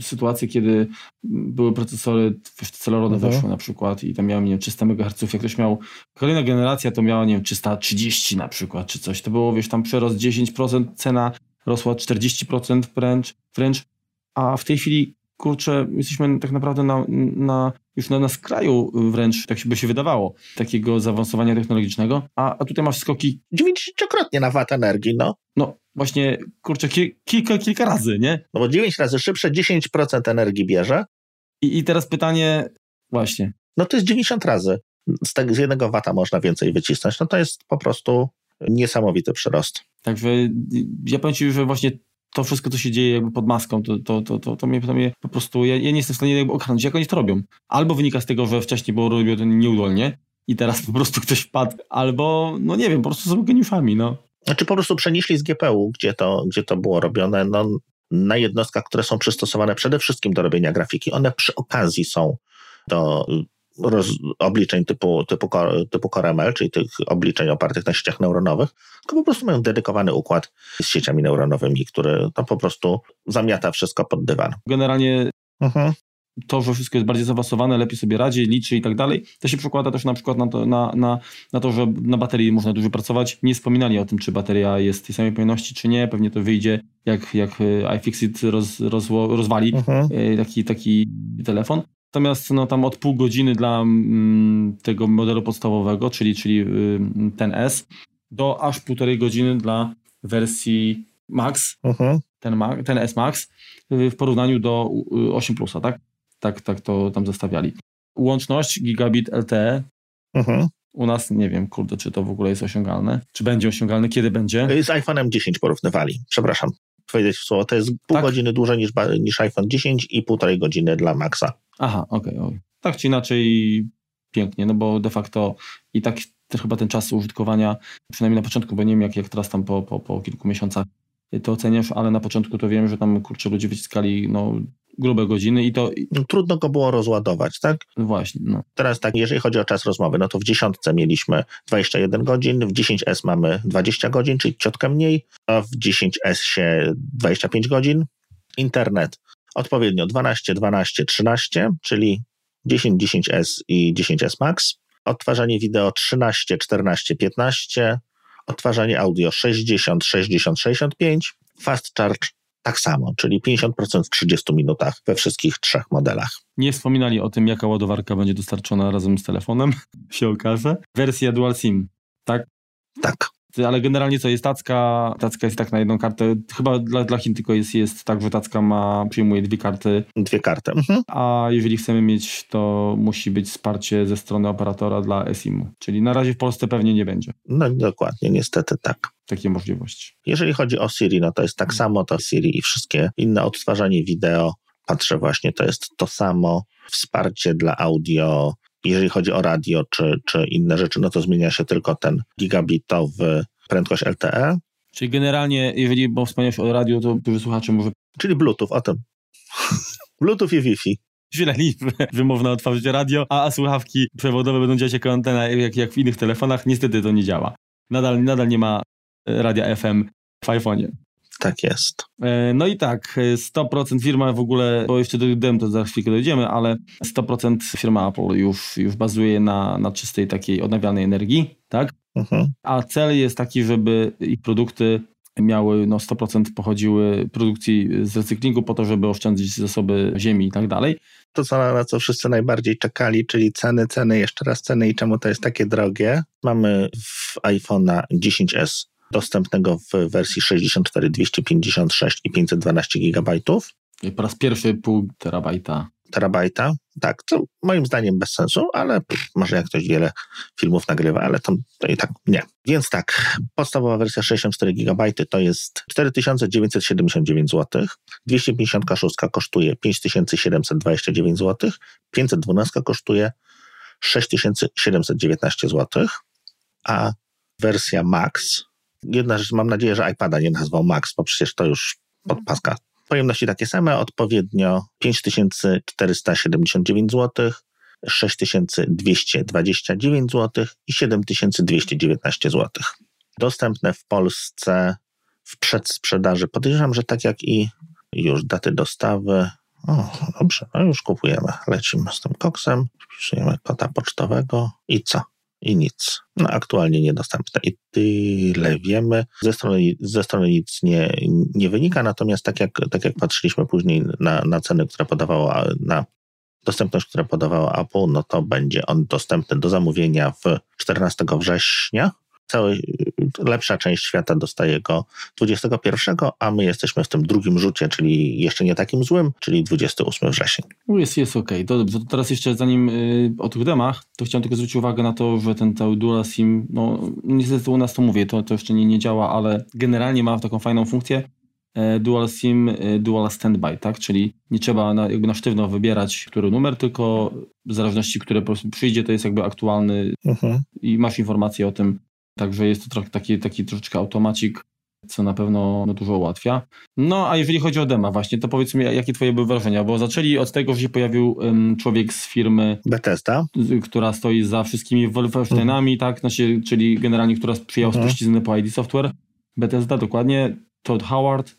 sytuacje, kiedy były procesory celorodne mhm. weszły na przykład i tam miały, nie wiem, 300 MHz, jak ktoś miał, kolejna generacja to miała, nie wiem, 330 na przykład, czy coś, to było, wiesz, tam przerost 10%, cena rosła 40% wręcz, wręcz, a w tej chwili, kurczę, jesteśmy tak naprawdę na, na już na, na skraju wręcz, tak by się wydawało, takiego zaawansowania technologicznego, a, a tutaj masz skoki... 90-krotnie na wat energii, no. No, właśnie, kurczę, ki, kilka, kilka razy, nie? No bo 9 razy szybsze, 10% energii bierze. I, I teraz pytanie, właśnie. No to jest 90 razy. Z, tego, z jednego wata można więcej wycisnąć. No to jest po prostu niesamowity przyrost. Także ja powiem Ci, że właśnie to wszystko, co się dzieje jakby pod maską, to, to, to, to, to, mnie, to mnie po prostu, ja, ja nie jestem w stanie jakby ogarnąć, jak oni to robią. Albo wynika z tego, że wcześniej było robią to nieudolnie i teraz po prostu ktoś wpadł, albo, no nie wiem, po prostu są geniuszami, no. Znaczy po prostu przenieśli z GPU, gdzie to, gdzie to było robione, no, na jednostkach, które są przystosowane przede wszystkim do robienia grafiki. One przy okazji są do roz, obliczeń typu, typu, typu CoreML, czyli tych obliczeń opartych na sieciach neuronowych, tylko po prostu mają dedykowany układ z sieciami neuronowymi, który to po prostu zamiata wszystko pod dywan. Generalnie mhm. to, że wszystko jest bardziej zaawansowane, lepiej sobie radzi, liczy i tak dalej, to się przekłada też na przykład na to, na, na, na to, że na baterii można dużo pracować. Nie wspominali o tym, czy bateria jest tej samej pojemności, czy nie. Pewnie to wyjdzie, jak, jak iFixit roz, roz, rozwali mhm. E, taki, taki telefon. Natomiast no, tam od pół godziny dla mm, tego modelu podstawowego, czyli, czyli y, ten S, do aż półtorej godziny dla wersji Max, uh-huh. ten, ten S Max, y, w porównaniu do 8 Plusa, tak? Tak, tak to tam zestawiali. Łączność gigabit LTE. Uh-huh. U nas nie wiem, kurde, czy to w ogóle jest osiągalne. Czy będzie osiągalne, kiedy będzie? Z iPhone'em 10 porównywali, przepraszam. Powiedzieć słowo, to jest pół tak? godziny dłużej niż, niż iPhone 10 i półtorej godziny dla Maxa. Aha, okej. Okay, okay. Tak czy inaczej pięknie, no bo de facto i tak chyba ten czas użytkowania, przynajmniej na początku, bo nie wiem jak, jak teraz tam po, po, po kilku miesiącach to oceniasz, ale na początku to wiem, że tam kurczę ludzie wyciskali no, grube godziny i to... No, trudno go było rozładować, tak? Właśnie, no. Teraz tak, jeżeli chodzi o czas rozmowy, no to w dziesiątce mieliśmy 21 godzin, w 10S mamy 20 godzin, czyli ciotkę mniej, a w 10S się 25 godzin. Internet odpowiednio 12, 12, 13, czyli 10, 10S i 10S Max. Odtwarzanie wideo 13, 14, 15. Odtwarzanie audio 60, 60, 65. Fast Charge tak samo, czyli 50% w 30 minutach we wszystkich trzech modelach. Nie wspominali o tym, jaka ładowarka będzie dostarczona razem z telefonem, się okaże. Wersja Dual SIM, tak? Tak ale generalnie co jest tacka, tacka jest tak na jedną kartę, chyba dla, dla Chin tylko jest, jest tak, że tacka ma, przyjmuje dwie karty. Dwie karty. Mhm. A jeżeli chcemy mieć, to musi być wsparcie ze strony operatora dla eSIM-u, czyli na razie w Polsce pewnie nie będzie. No dokładnie, niestety tak. Takie możliwości. Jeżeli chodzi o Siri, no to jest tak samo, to Siri i wszystkie inne odtwarzanie wideo, patrzę właśnie, to jest to samo. Wsparcie dla audio, jeżeli chodzi o radio czy, czy inne rzeczy, no to zmienia się tylko ten gigabitowy prędkość LTE. Czyli generalnie, jeżeli bo wspomniałeś o radio, to wysłuchacze może... Czyli Bluetooth, o tym. Bluetooth i Wi-Fi. Źle wymowna otworzyć radio, a, a słuchawki przewodowe będą działać jako antena, jak, jak w innych telefonach. Niestety to nie działa. Nadal, nadal nie ma e, radia FM w iPhone'ie. Tak jest. E, no i tak, 100% firma w ogóle, bo jeszcze dojdziemy, to za chwilkę dojdziemy, ale 100% firma Apple już, już bazuje na, na czystej takiej odnawialnej energii, tak? Mhm. A cel jest taki, żeby ich produkty miały no 100% pochodziły produkcji z recyklingu po to, żeby oszczędzić zasoby ziemi i tak dalej. To, co, na co wszyscy najbardziej czekali, czyli ceny, ceny, jeszcze raz ceny i czemu to jest takie drogie. Mamy w iPhone'a 10s dostępnego w wersji 64, 256 i 512 GB. I po raz pierwszy pół terabajta. Terabajta, tak, to moim zdaniem bez sensu, ale może jak ktoś wiele filmów nagrywa, ale to, to i tak nie. Więc tak, podstawowa wersja 64 GB to jest 4979 zł, 256 kosztuje 5729 zł, 512 kosztuje 6719 zł, a wersja Max Jedna rzecz, mam nadzieję, że iPada nie nazwał Max, bo przecież to już podpaska. Pojemności takie same, odpowiednio 5479 zł, 6229 zł i 7219 zł. Dostępne w Polsce w przedsprzedaży. Podejrzewam, że tak jak i już daty dostawy. O, dobrze, no już kupujemy. Lecimy z tym koksem, wpisujemy kota pocztowego i co? I nic. No, aktualnie niedostępne i tyle wiemy. Ze strony, ze strony nic nie, nie wynika, natomiast tak jak, tak jak patrzyliśmy później na, na ceny, które podawała, na dostępność, która podawała Apple, no to będzie on dostępny do zamówienia w 14 września cały, lepsza część świata dostaje go 21, a my jesteśmy w tym drugim rzucie, czyli jeszcze nie takim złym, czyli 28 wrzesień. Jest, jest okej. Okay. To dobrze. To teraz jeszcze zanim y, o tych demach, to chciałem tylko zwrócić uwagę na to, że ten cały Dual SIM, no niestety u nas to mówię, to, to jeszcze nie, nie działa, ale generalnie ma taką fajną funkcję, e, Dual SIM, e, Dual Standby, tak? Czyli nie trzeba na, jakby na sztywno wybierać, który numer, tylko w zależności, który po prostu przyjdzie, to jest jakby aktualny uh mhm. -huh. i masz informację o tym, Także jest to trochę taki, taki troszeczkę automacik, co na pewno no, dużo ułatwia. No a jeżeli chodzi o dema właśnie, to powiedz mi, jakie twoje były wrażenia? Bo zaczęli od tego, że się pojawił um, człowiek z firmy Bethesda, która stoi za wszystkimi Wolfensteinami, mhm. tak? Znaczy, czyli generalnie, która mhm. spuściznę po ID Software. Bethesda, dokładnie. Todd Howard,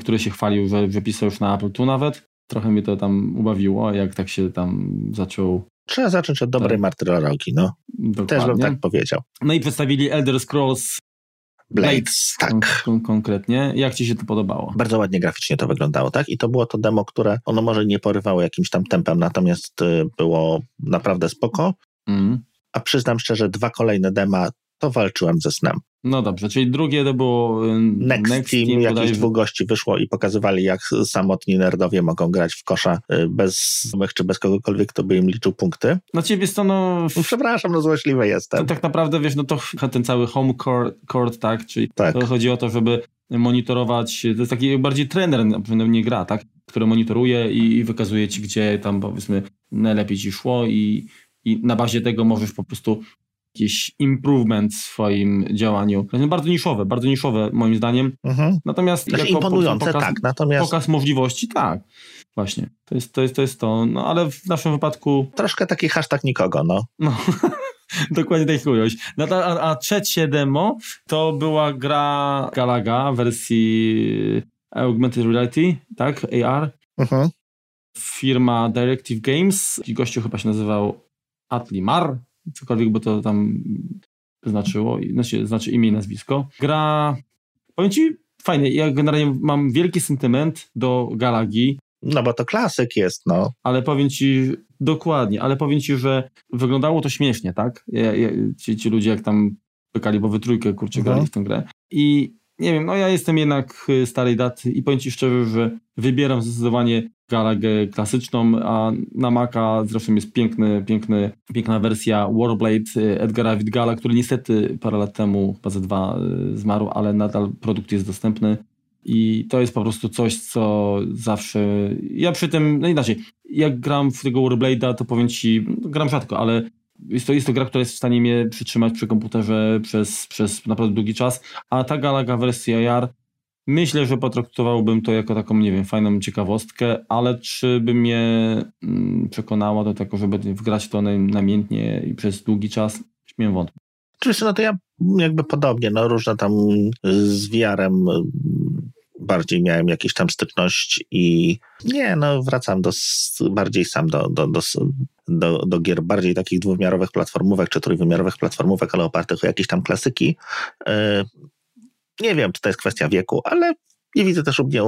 który się chwalił, że wypisał już na Apple tu nawet. Trochę mnie to tam ubawiło, jak tak się tam zaczął Trzeba zacząć od dobrej tak. martyrologii, no. Dokładnie. Też bym tak powiedział. No i przedstawili Elder Scrolls Blades, Blades tak. Kon konkretnie. Jak ci się to podobało? Bardzo ładnie graficznie to wyglądało, tak? I to było to demo, które ono może nie porywało jakimś tam tempem, natomiast y, było naprawdę spoko. Mm. A przyznam szczerze, dwa kolejne dema to walczyłem ze snem. No dobrze, czyli drugie to było y, Next, Next Team, Team jakieś dwóch gości wyszło i pokazywali, jak samotni nerdowie mogą grać w kosza y, bez znajomych czy bez kogokolwiek, kto by im liczył punkty. No ciebie to no... no... Przepraszam, no złośliwy jestem. To tak naprawdę, wiesz, no to ten cały home court, court tak, czyli tak. to chodzi o to, żeby monitorować, to jest taki bardziej trener, nie gra, tak, który monitoruje i wykazuje ci, gdzie tam powiedzmy najlepiej ci szło i, i na bazie tego możesz po prostu jakiś improvement w swoim działaniu. Bardzo niszowe, bardzo niszowe moim zdaniem. Mhm. Natomiast znaczy imponujące, pokaz, tak. Natomiast... pokaz możliwości, tak. Właśnie. To jest to, jest, to, jest to. No ale w naszym wypadku... Troszkę taki hashtag nikogo, no. no. Dokładnie tak ująć. No a, a trzecie demo to była gra Galaga w wersji Augmented Reality, tak? AR. Mhm. Firma Directive Games. Gościu chyba się nazywał Atlimar cokolwiek by to tam znaczyło, znaczy, znaczy imię i nazwisko. Gra, powiem Ci, fajnie. Ja generalnie mam wielki sentyment do Galagi. No bo to klasyk jest, no. Ale powiem ci, dokładnie, ale powiem ci, że wyglądało to śmiesznie, tak? Ja, ja, ci, ci ludzie jak tam pykali, bo we trójkę, kurczę, mhm. grali w tę grę. I nie wiem, no ja jestem jednak y, starej daty i powiem Ci szczerze, że wybieram zdecydowanie Galagę klasyczną, a na Maca zresztą jest piękny, piękny, piękna wersja Warblade y, Edgara Widgala, który niestety parę lat temu, chyba ze dwa, y, zmarł, ale nadal produkt jest dostępny. I to jest po prostu coś, co zawsze. Ja przy tym, no inaczej, jak gram w tego Warblade'a, to powiem ci, gram rzadko, ale jest to, jest to gra, która jest w stanie mnie przytrzymać przy komputerze przez, przez naprawdę długi czas, a ta Galaga wersja JAR myślę, że potraktowałbym to jako taką, nie wiem, fajną ciekawostkę, ale czy by mnie mm, przekonała do tego, żeby wgrać to namiętnie i przez długi czas, śmiem wątpić. Oczywiście, no to ja jakby podobnie, no różne tam z VR-em bardziej miałem jakieś tam styczność i nie, no wracam do, bardziej sam do, do, do, do, do gier bardziej takich dwuwymiarowych platformówek czy trójwymiarowych platformówek, ale opartych o jakieś tam klasyki. Nie wiem, czy to jest kwestia wieku, ale nie widzę też u mnie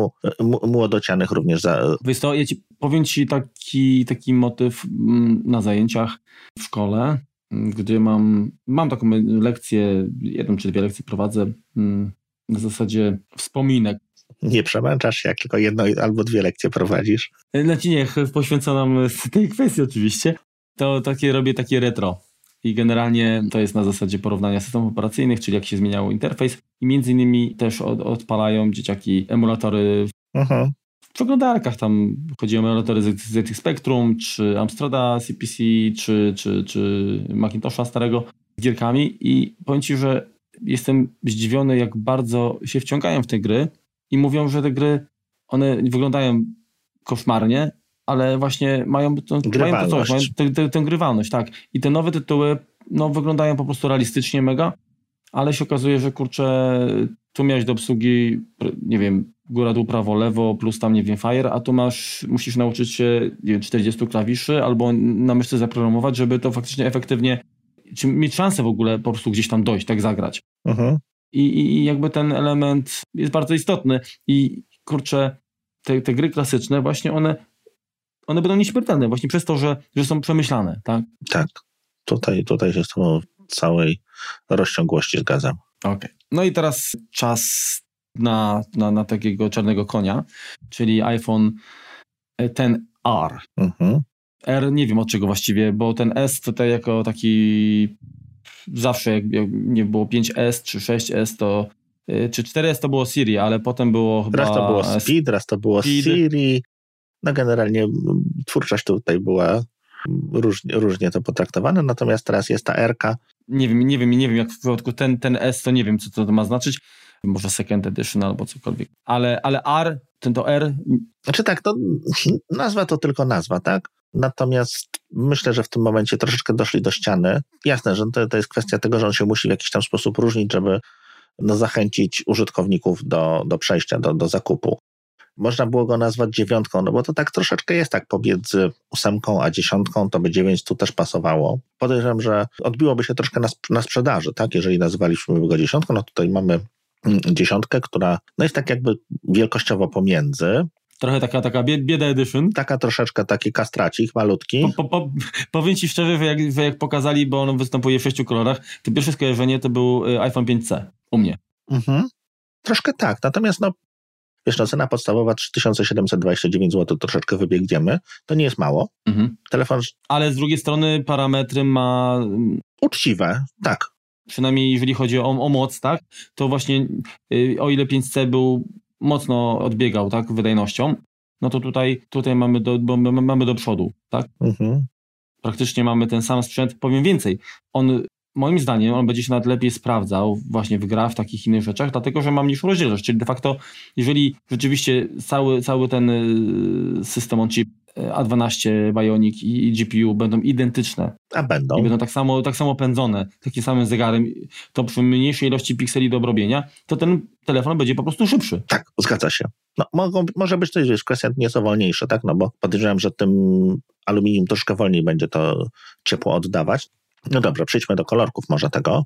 młodocianych również za... Wiesz to, ja ci powiem ci taki, taki motyw mm, na zajęciach w szkole, gdzie mam, mam taką lekcję, jedną czy dwie lekcje prowadzę mm, na zasadzie wspominek nie przemęczasz się, jak tylko jedno albo dwie lekcje prowadzisz. Znaczy nie, poświęconą tej kwestii oczywiście. To takie robię takie retro. I generalnie to jest na zasadzie porównania systemów operacyjnych, czyli jak się zmieniał interfejs. I między innymi też od, odpalają dzieciaki emulatory uh-huh. w przeglądarkach. Tam chodzi o emulatory ZX Spectrum, czy Amstrada CPC, czy, czy, czy Macintosha starego z gierkami. I powiem Ci, że jestem zdziwiony, jak bardzo się wciągają w te gry i mówią, że te gry, one wyglądają koszmarnie, ale właśnie mają, to, mają to coś, mają tę, tę, tę grywalność, tak. I te nowe tytuły, no wyglądają po prostu realistycznie mega, ale się okazuje, że kurczę, tu miałeś do obsługi, nie wiem, góra, dół, prawo, lewo, plus tam, nie wiem, fire, a tu masz, musisz nauczyć się, nie wiem, 40 klawiszy albo na myszce zaprogramować, żeby to faktycznie efektywnie, czy mieć szansę w ogóle po prostu gdzieś tam dojść, tak zagrać. Uh-huh. I, I, jakby ten element jest bardzo istotny. I kurczę, te, te gry klasyczne, właśnie one, one będą nieśmiertelne, właśnie przez to, że, że są przemyślane, tak? Tak. Tutaj, tutaj się z tobą całej rozciągłości zgadzam. Okej. Okay. No i teraz czas na, na, na takiego czarnego konia, czyli iPhone ten R. Mhm. R nie wiem od czego właściwie, bo ten S tutaj jako taki zawsze jak, jak nie było 5S czy 6S, to y, czy 4S to było Siri, ale potem było chyba... Raz to było Speed, raz to było Speed. Siri. No generalnie twórczość tutaj była różnie, różnie to potraktowane, natomiast teraz jest ta R. Nie wiem, nie wiem, nie wiem, jak w przypadku ten, ten S, to nie wiem, co to ma znaczyć. Może second edition albo cokolwiek. Ale, ale R, ten to R. Znaczy tak, to nazwa to tylko nazwa, tak? Natomiast myślę, że w tym momencie troszeczkę doszli do ściany. Jasne, że to, to jest kwestia tego, że on się musi w jakiś tam sposób różnić, żeby no, zachęcić użytkowników do, do przejścia, do, do zakupu. Można było go nazwać dziewiątką, no bo to tak troszeczkę jest tak pomiędzy ósemką a dziesiątką, to by dziewięć tu też pasowało. Podejrzewam, że odbiłoby się troszkę na, na sprzedaży, tak? Jeżeli nazywaliśmy go dziesiątką, no tutaj mamy mm, dziesiątkę, która no jest tak jakby wielkościowo pomiędzy, Trochę taka, taka bieda edition. Taka troszeczkę taki kastracik malutki. Po, po, po, powiem ci szczerze, że jak, że jak pokazali, bo on występuje w sześciu kolorach, to pierwsze skojarzenie to był y, iPhone 5C u mnie. Mhm. Troszkę tak, natomiast no wiesz, no cena podstawowa 3729 zł, troszeczkę wybiegniemy, to nie jest mało. Mhm. Telefon... Ale z drugiej strony parametry ma... Uczciwe, tak. Przynajmniej jeżeli chodzi o, o moc, tak, to właśnie y, o ile 5C był mocno odbiegał, tak, wydajnością, no to tutaj, tutaj mamy, do, mamy do przodu, tak? Mhm. Praktycznie mamy ten sam sprzęt. Powiem więcej, on moim zdaniem on będzie się nawet lepiej sprawdzał właśnie w grach, w takich innych rzeczach, dlatego że mam niższą rozdzielczość, czyli de facto jeżeli rzeczywiście cały, cały ten y, system on chip A12 Bionic i GPU będą identyczne. A będą. I będą tak samo, tak samo pędzone, takim samym zegarem, to przy mniejszej ilości pikseli do obrobienia, to ten telefon będzie po prostu szybszy. Tak, zgadza się. No, mogą, może być to jest kwestia nieco wolniejsza, tak? No bo podejrzewam, że tym aluminium troszkę wolniej będzie to ciepło oddawać. No dobrze, przejdźmy do kolorków może tego.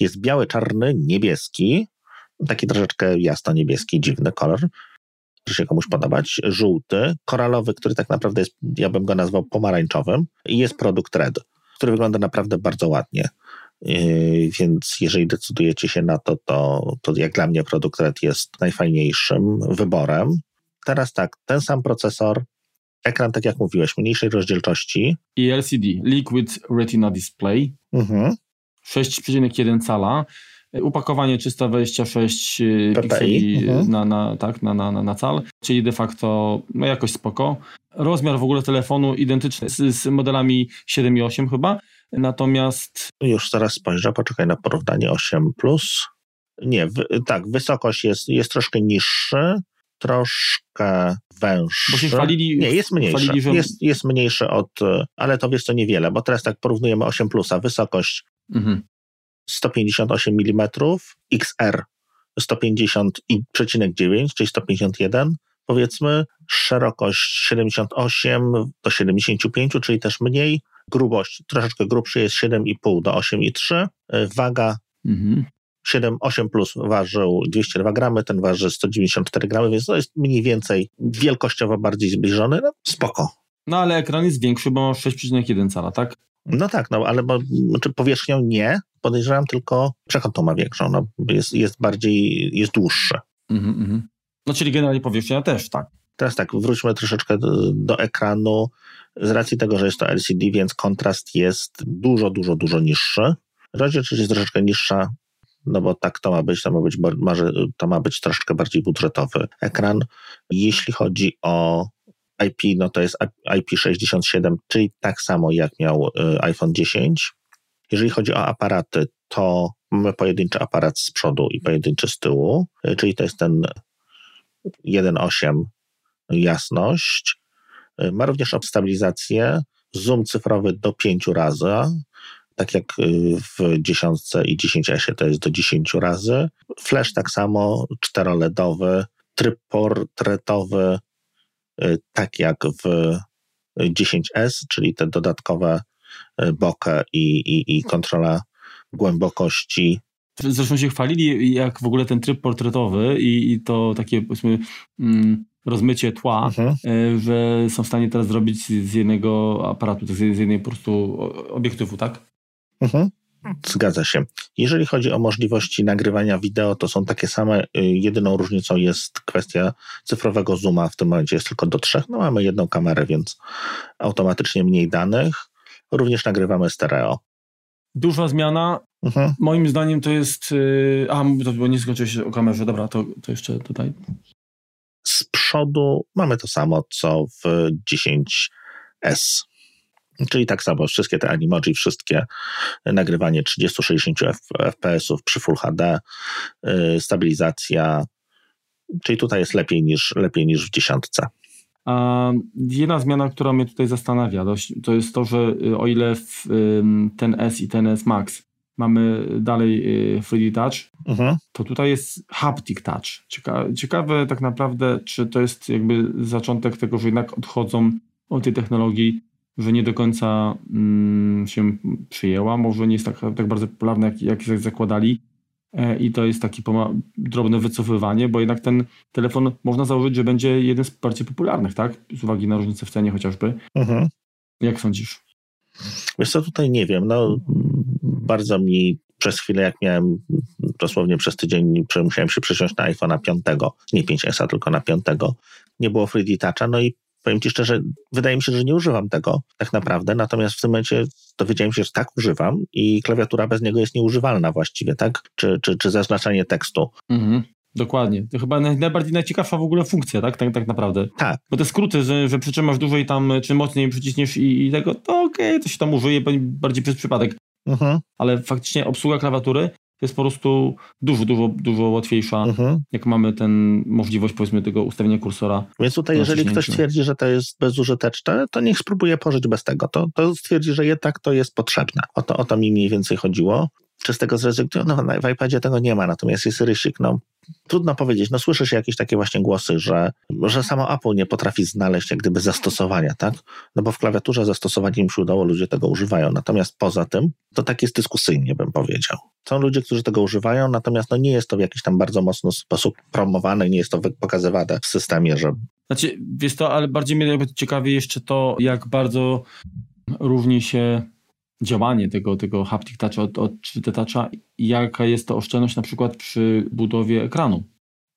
Jest biały, czarny, niebieski taki troszeczkę jasno-niebieski, dziwny kolor, może się komuś podobać, żółty, koralowy, który tak naprawdę jest, ja bym go nazwał pomarańczowym i jest produkt Red, który wygląda naprawdę bardzo ładnie. Yy, więc jeżeli decydujecie się na to, to, to jak dla mnie produkt Red jest najfajniejszym wyborem. Teraz tak, ten sam procesor, ekran, tak jak mówiłeś, mniejszej rozdzielczości. I LCD, Liquid Retina Display, mhm. 6,1 cala, Upakowanie 326 y, PPI. pikseli mhm. na, na, tak, na, na, na cal, czyli de facto no jakoś spoko. Rozmiar w ogóle telefonu identyczny z, z modelami 7 i 8 chyba, natomiast... Już zaraz spojrzę, poczekaj na porównanie 8+. Plus. Nie, w, tak, wysokość jest, jest troszkę niższy, troszkę węższy. Bo się chwalili... Nie, jest mniejszy. Że... jest, jest mniejszy od... Ale to wiesz co, niewiele, bo teraz tak porównujemy 8 plusa, wysokość mhm. 158 mm, XR 150,9, czyli 151, powiedzmy, szerokość 78 do 75, czyli też mniej, grubość troszeczkę grubszy jest 7,5 do 8,3, waga mhm. 7, 8 plus ważył 202 gramy, ten waży 194 gramy, więc to jest mniej więcej wielkościowo bardziej zbliżony, no spoko. No ale ekran jest większy, bo ma 6,1 cala, tak? No tak, no ale bo, znaczy powierzchnią nie, podejrzewam tylko przekątną ma większą, no, jest, jest bardziej, jest dłuższy. Mm -hmm. No czyli generalnie powierzchnia też, tak. Teraz tak, wróćmy troszeczkę do, do, ekranu. Z racji tego, że jest to LCD, więc kontrast jest dużo, dużo, dużo niższy. Rozdzielczość jest troszeczkę niższa, no bo tak to ma być, to ma być, to ma być troszeczkę bardziej budżetowy ekran. Jeśli chodzi o IP, no to jest IP67, czyli tak samo jak miał y, iPhone 10. Jeżeli chodzi o aparaty, to mamy pojedynczy aparat z przodu i pojedynczy z tyłu, y, czyli to jest ten 1.8 jasność. Y, ma również stabilizację, zoom cyfrowy do 5 razy, tak jak w 10 i 10S to jest do 10 razy. Flash tak samo, 4-LEDowy, tryb portretowy, Y, tak jak w 10S, czyli te dodatkowe y, bokeh i, i, i kontrola głębokości. Zresztą się chwalili, jak w ogóle ten tryb portretowy i, i to takie powiedzmy mm, rozmycie tła, mhm. Y, że są w stanie teraz zrobić z jednego aparatu, z jednej po prostu obiektywu, tak? Mhm. Zgadza się. Jeżeli chodzi o możliwości nagrywania wideo, to są takie same. Y, jedyną różnicą jest kwestia cyfrowego zooma. W tym momencie jest tylko do trzech. No mamy jedną kamerę, więc automatycznie mniej danych. Również nagrywamy stereo. Duża zmiana. Mhm. Moim zdaniem to jest. Y, a, to bo nie skończyłeś o kamerze. Dobra, to, to jeszcze tutaj. Z przodu mamy to samo co w 10S. Czyli tak samo, wszystkie te animoji, wszystkie nagrywanie 30-60 fps przy Full HD, yy, stabilizacja, czyli tutaj jest lepiej niż, lepiej niż w dziesiątce. A jedna zmiana, która mnie tutaj zastanawia, to jest to, że y, o ile w ten S i ten S Max mamy dalej 3D y, Touch, mhm. to tutaj jest Haptic Touch. Ciekawe, ciekawe tak naprawdę, czy to jest jakby zaczątek tego, że jednak odchodzą od tej technologii że nie do końca mm, się przyjęła. Może nie jest tak, tak bardzo popularna, jak, jak zakładali. E, I to jest takie drobne wycofywanie, bo jednak ten telefon można założyć, że będzie jeden z bardziej popularnych, tak? Z uwagi na różnicę w cenie chociażby. Mhm. Jak sądzisz? Wiesz co, tutaj nie wiem. No, bardzo mi przez chwilę, jak miałem dosłownie przez tydzień, musiałem się przesiąść na iPhone'a 5, nie 5S, tylko na 5, nie było 3D Toucha, no i powiem Ci szczerze, wydaje mi się, że nie używam tego tak naprawdę, natomiast w tym momencie dowiedziałem się, że tak używam i klawiatura bez niego jest nieużywalna właściwie, tak? Czy, czy, czy zaznaczanie tekstu. Mhm. Dokładnie. To chyba najbardziej najciekawsza w ogóle funkcja, tak? Tak, tak naprawdę. Tak. Bo te skróty, że, że przytrzymasz dłużej tam, czy mocniej przyciśniesz i, i tego, to okej, okay, to się tam użyje bardziej przez przypadek. Mhm. Ale faktycznie obsługa klawiatury jest po prostu dużo, dużo, dużo łatwiejsza, mhm. jak mamy ten możliwość powiedzmy tego ustawienia kursora. Więc tutaj jeżeli ktoś twierdzi, że to jest bezużyteczne, to niech spróbuje pożyć bez tego. To, to stwierdzi, że jednak to jest potrzebne. O to, o to mi mniej więcej chodziło. Czy z tego zrezygnują? No, w iPadzie tego nie ma, natomiast jest rysik, no trudno powiedzieć. No słyszy się jakieś takie właśnie głosy, że, że samo Apple nie potrafi znaleźć jak gdyby zastosowania, tak? No bo w klawiaturze zastosowanie im się udało, ludzie tego używają. Natomiast poza tym, to tak jest dyskusyjnie, bym powiedział. Są ludzie, którzy tego używają, natomiast no nie jest to w jakiś tam bardzo mocny sposób promowane, nie jest to pokazywane w systemie, że... Znaczy, wiesz to, ale bardziej mnie ciekawi jeszcze to, jak bardzo różni się działanie tego, tego haptic toucha od, od 3D toucha i jaka jest to oszczędność na przykład przy budowie ekranu.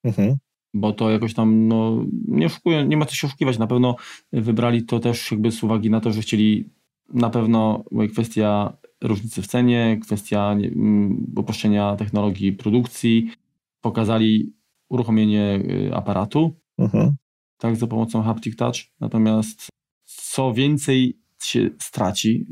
Mhm. Bo to jakoś tam, no, nie oszukuję, nie ma co się oszukiwać. Na pewno wybrali to też jakby z uwagi na to, że chcieli na pewno kwestia różnicy w cenie, kwestia uproszczenia technologii produkcji, pokazali uruchomienie y, aparatu, mhm. tak, za pomocą haptic touch. Natomiast co więcej się straci,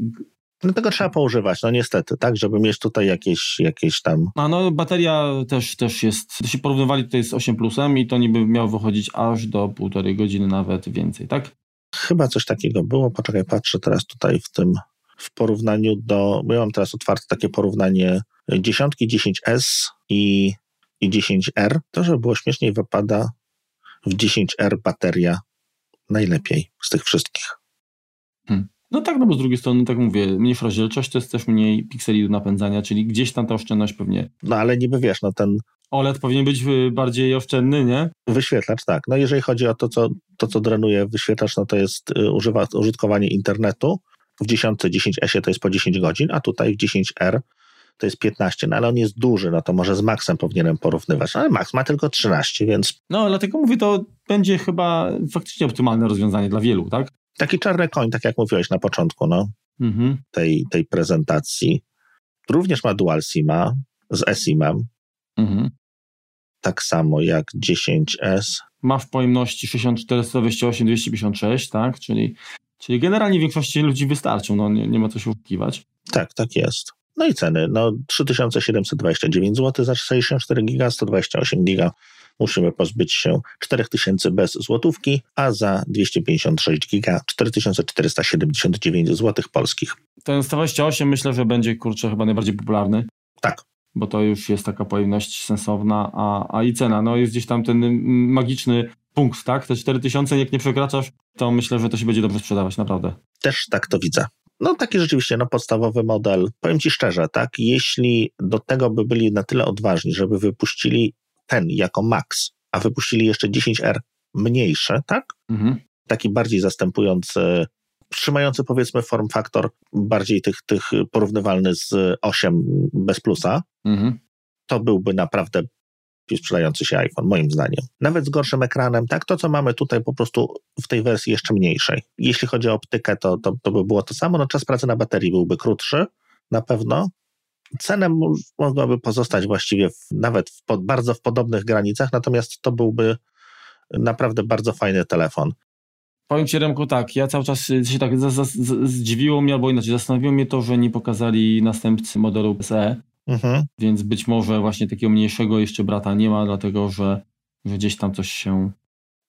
no tego trzeba poużywać, no niestety, tak, żeby mieć tutaj jakieś, jakieś tam... A no bateria też, też jest, to się porównywali tutaj z 8 Plusem i to niby miało wychodzić aż do półtorej godziny, nawet więcej, tak? Chyba coś takiego było, poczekaj, patrzę teraz tutaj w tym, w porównaniu do, bo ja mam teraz otwarte takie porównanie dziesiątki 10S i, i 10R, to żeby było śmieszniej wypada w 10R bateria najlepiej z tych wszystkich. Hmm. No tak, no bo z drugiej strony, tak mówię, mniejsza rozdzielczość to jest też mniej pikseli do napędzania, czyli gdzieś tam ta oszczędność pewnie. No ale niby wiesz, no ten. OLED powinien być y, bardziej oszczędny, nie? Wyświetlacz, tak. No jeżeli chodzi o to, co, to, co drenuje wyświetlacz, no to jest y, używa, użytkowanie internetu. W 10, 10S to jest po 10 godzin, a tutaj w 10R to jest 15, no ale on jest duży, no to może z Maxem powinienem porównywać, no, ale Max ma tylko 13, więc... No, dlatego mówię, to będzie chyba faktycznie optymalne rozwiązanie dla wielu, tak? Taki czarny koń, tak jak mówiłeś na początku no, mhm. tej, tej prezentacji. Również ma dual SIMa z eSIMem. Mhm. Tak samo jak 10S. Ma w pojemności 64, 128, 256, tak? Czyli, czyli generalnie większości ludzi wystarczą, no nie, nie ma co się uszukiwać. Tak, tak jest. No i ceny, no 3729 zł za 64 giga, 128 giga musimy pozbyć się 4000 bez złotówki, a za 256 giga 4479 zł polskich. Ten 128 myślę, że będzie kurczę chyba najbardziej popularny. Tak. Bo to już jest taka pojemność sensowna, a, a i cena, no jest gdzieś tam ten magiczny punkt, tak? Te 4000, jak nie przekraczasz, to myślę, że to się będzie dobrze sprzedawać, naprawdę. Też tak to widzę. No taki rzeczywiście, no podstawowy model. Powiem Ci szczerze, tak, jeśli do tego by byli na tyle odważni, żeby wypuścili ten jako max, a wypuścili jeszcze 10R mniejsze, tak? Mhm. Taki bardziej zastępujący, trzymający powiedzmy form faktor bardziej tych, tych porównywalny z 8 bez plusa, mhm. to byłby naprawdę sprzedający się iPhone, moim zdaniem. Nawet z gorszym ekranem, tak? To, co mamy tutaj po prostu w tej wersji jeszcze mniejszej. Jeśli chodzi o optykę, to, to, to by było to samo. No, czas pracy na baterii byłby krótszy, na pewno, Cenę mogłaby pozostać właściwie w, nawet w pod, bardzo w podobnych granicach, natomiast to byłby naprawdę bardzo fajny telefon. Powiem Ci Remku tak, ja cały czas się tak zdziwiło mnie, albo inaczej zastanowiło mnie to, że nie pokazali następcy modelu SE, mhm. więc być może właśnie takiego mniejszego jeszcze brata nie ma, dlatego że, że gdzieś tam coś się...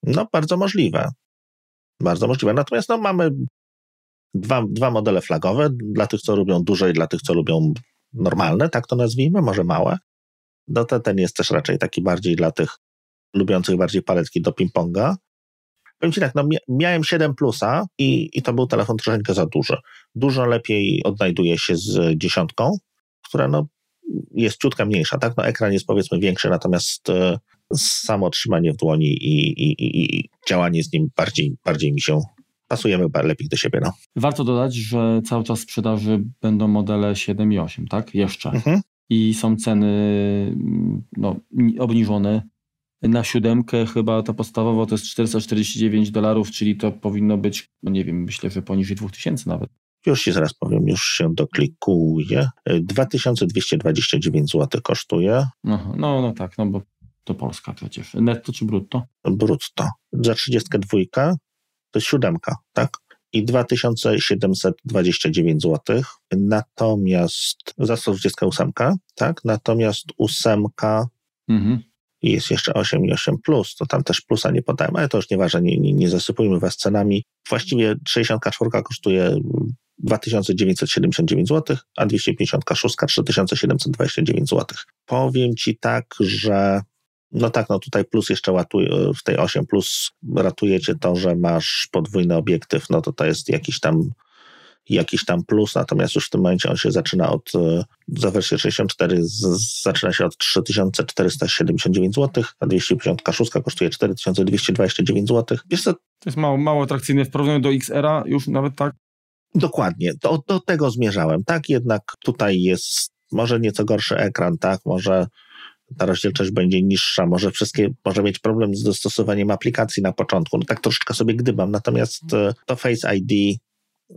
No bardzo możliwe, bardzo możliwe. Natomiast no, mamy dwa, dwa modele flagowe, dla tych, co lubią duże i dla tych, co lubią normalne, tak to nazwijmy, może małe. No ten jest też raczej taki bardziej dla tych lubiących bardziej paletki do ping-ponga. Powiem Ci tak, no miałem 7 plusa i, i to był telefon troszeczkę za duży. Dużo lepiej odnajduje się z dziesiątką, która no jest ciutka mniejsza, tak? No ekran jest powiedzmy większy, natomiast e, samo trzymanie w dłoni i, i, i działanie z nim bardziej, bardziej mi się pasujemy lepiej do siebie. No. Warto dodać, że cały czas w sprzedaży będą modele 7 i 8, tak? Jeszcze. Mhm. I są ceny no, obniżone. Na siódemkę chyba ta podstawowa to jest 449 dolarów, czyli to powinno być, no nie wiem, myślę, że poniżej 2000 nawet. Już Ci zaraz powiem, już się doklikuje. 2229 zł kosztuje. No, no, no tak, no bo to Polska przecież. Netto czy brutto? Brutto. Za 32 to jest siódemka, tak? I 2729 zł. Natomiast za 128, tak? Natomiast ósemka mhm. jest jeszcze 8 i 8 plus, to tam też plusa nie podałem, ale to już nieważne, nie, nie, nie zasypujmy was cenami. Właściwie 64 kosztuje 2979 zł, a 256 3729 zł. Powiem Ci tak, że no tak, no tutaj plus jeszcze ładuje, w tej 8 plus ratujecie to, że masz podwójny obiektyw, no to to jest jakiś tam jakiś tam plus, natomiast już w tym momencie on się zaczyna od, za wersję 64 z, zaczyna się od 3479 zł, a 256 kosztuje 4229 zł. Wiesz co? To jest mało, mało atrakcyjne w porównaniu do XR-a, już nawet tak? Dokładnie, do, do tego zmierzałem, tak? Jednak tutaj jest może nieco gorszy ekran, tak? Może ta rozdzielczość będzie niższa, może wszystkie, może mieć problem z dostosowaniem aplikacji na początku. No tak troszeczkę sobie gdybam, natomiast e, to Face ID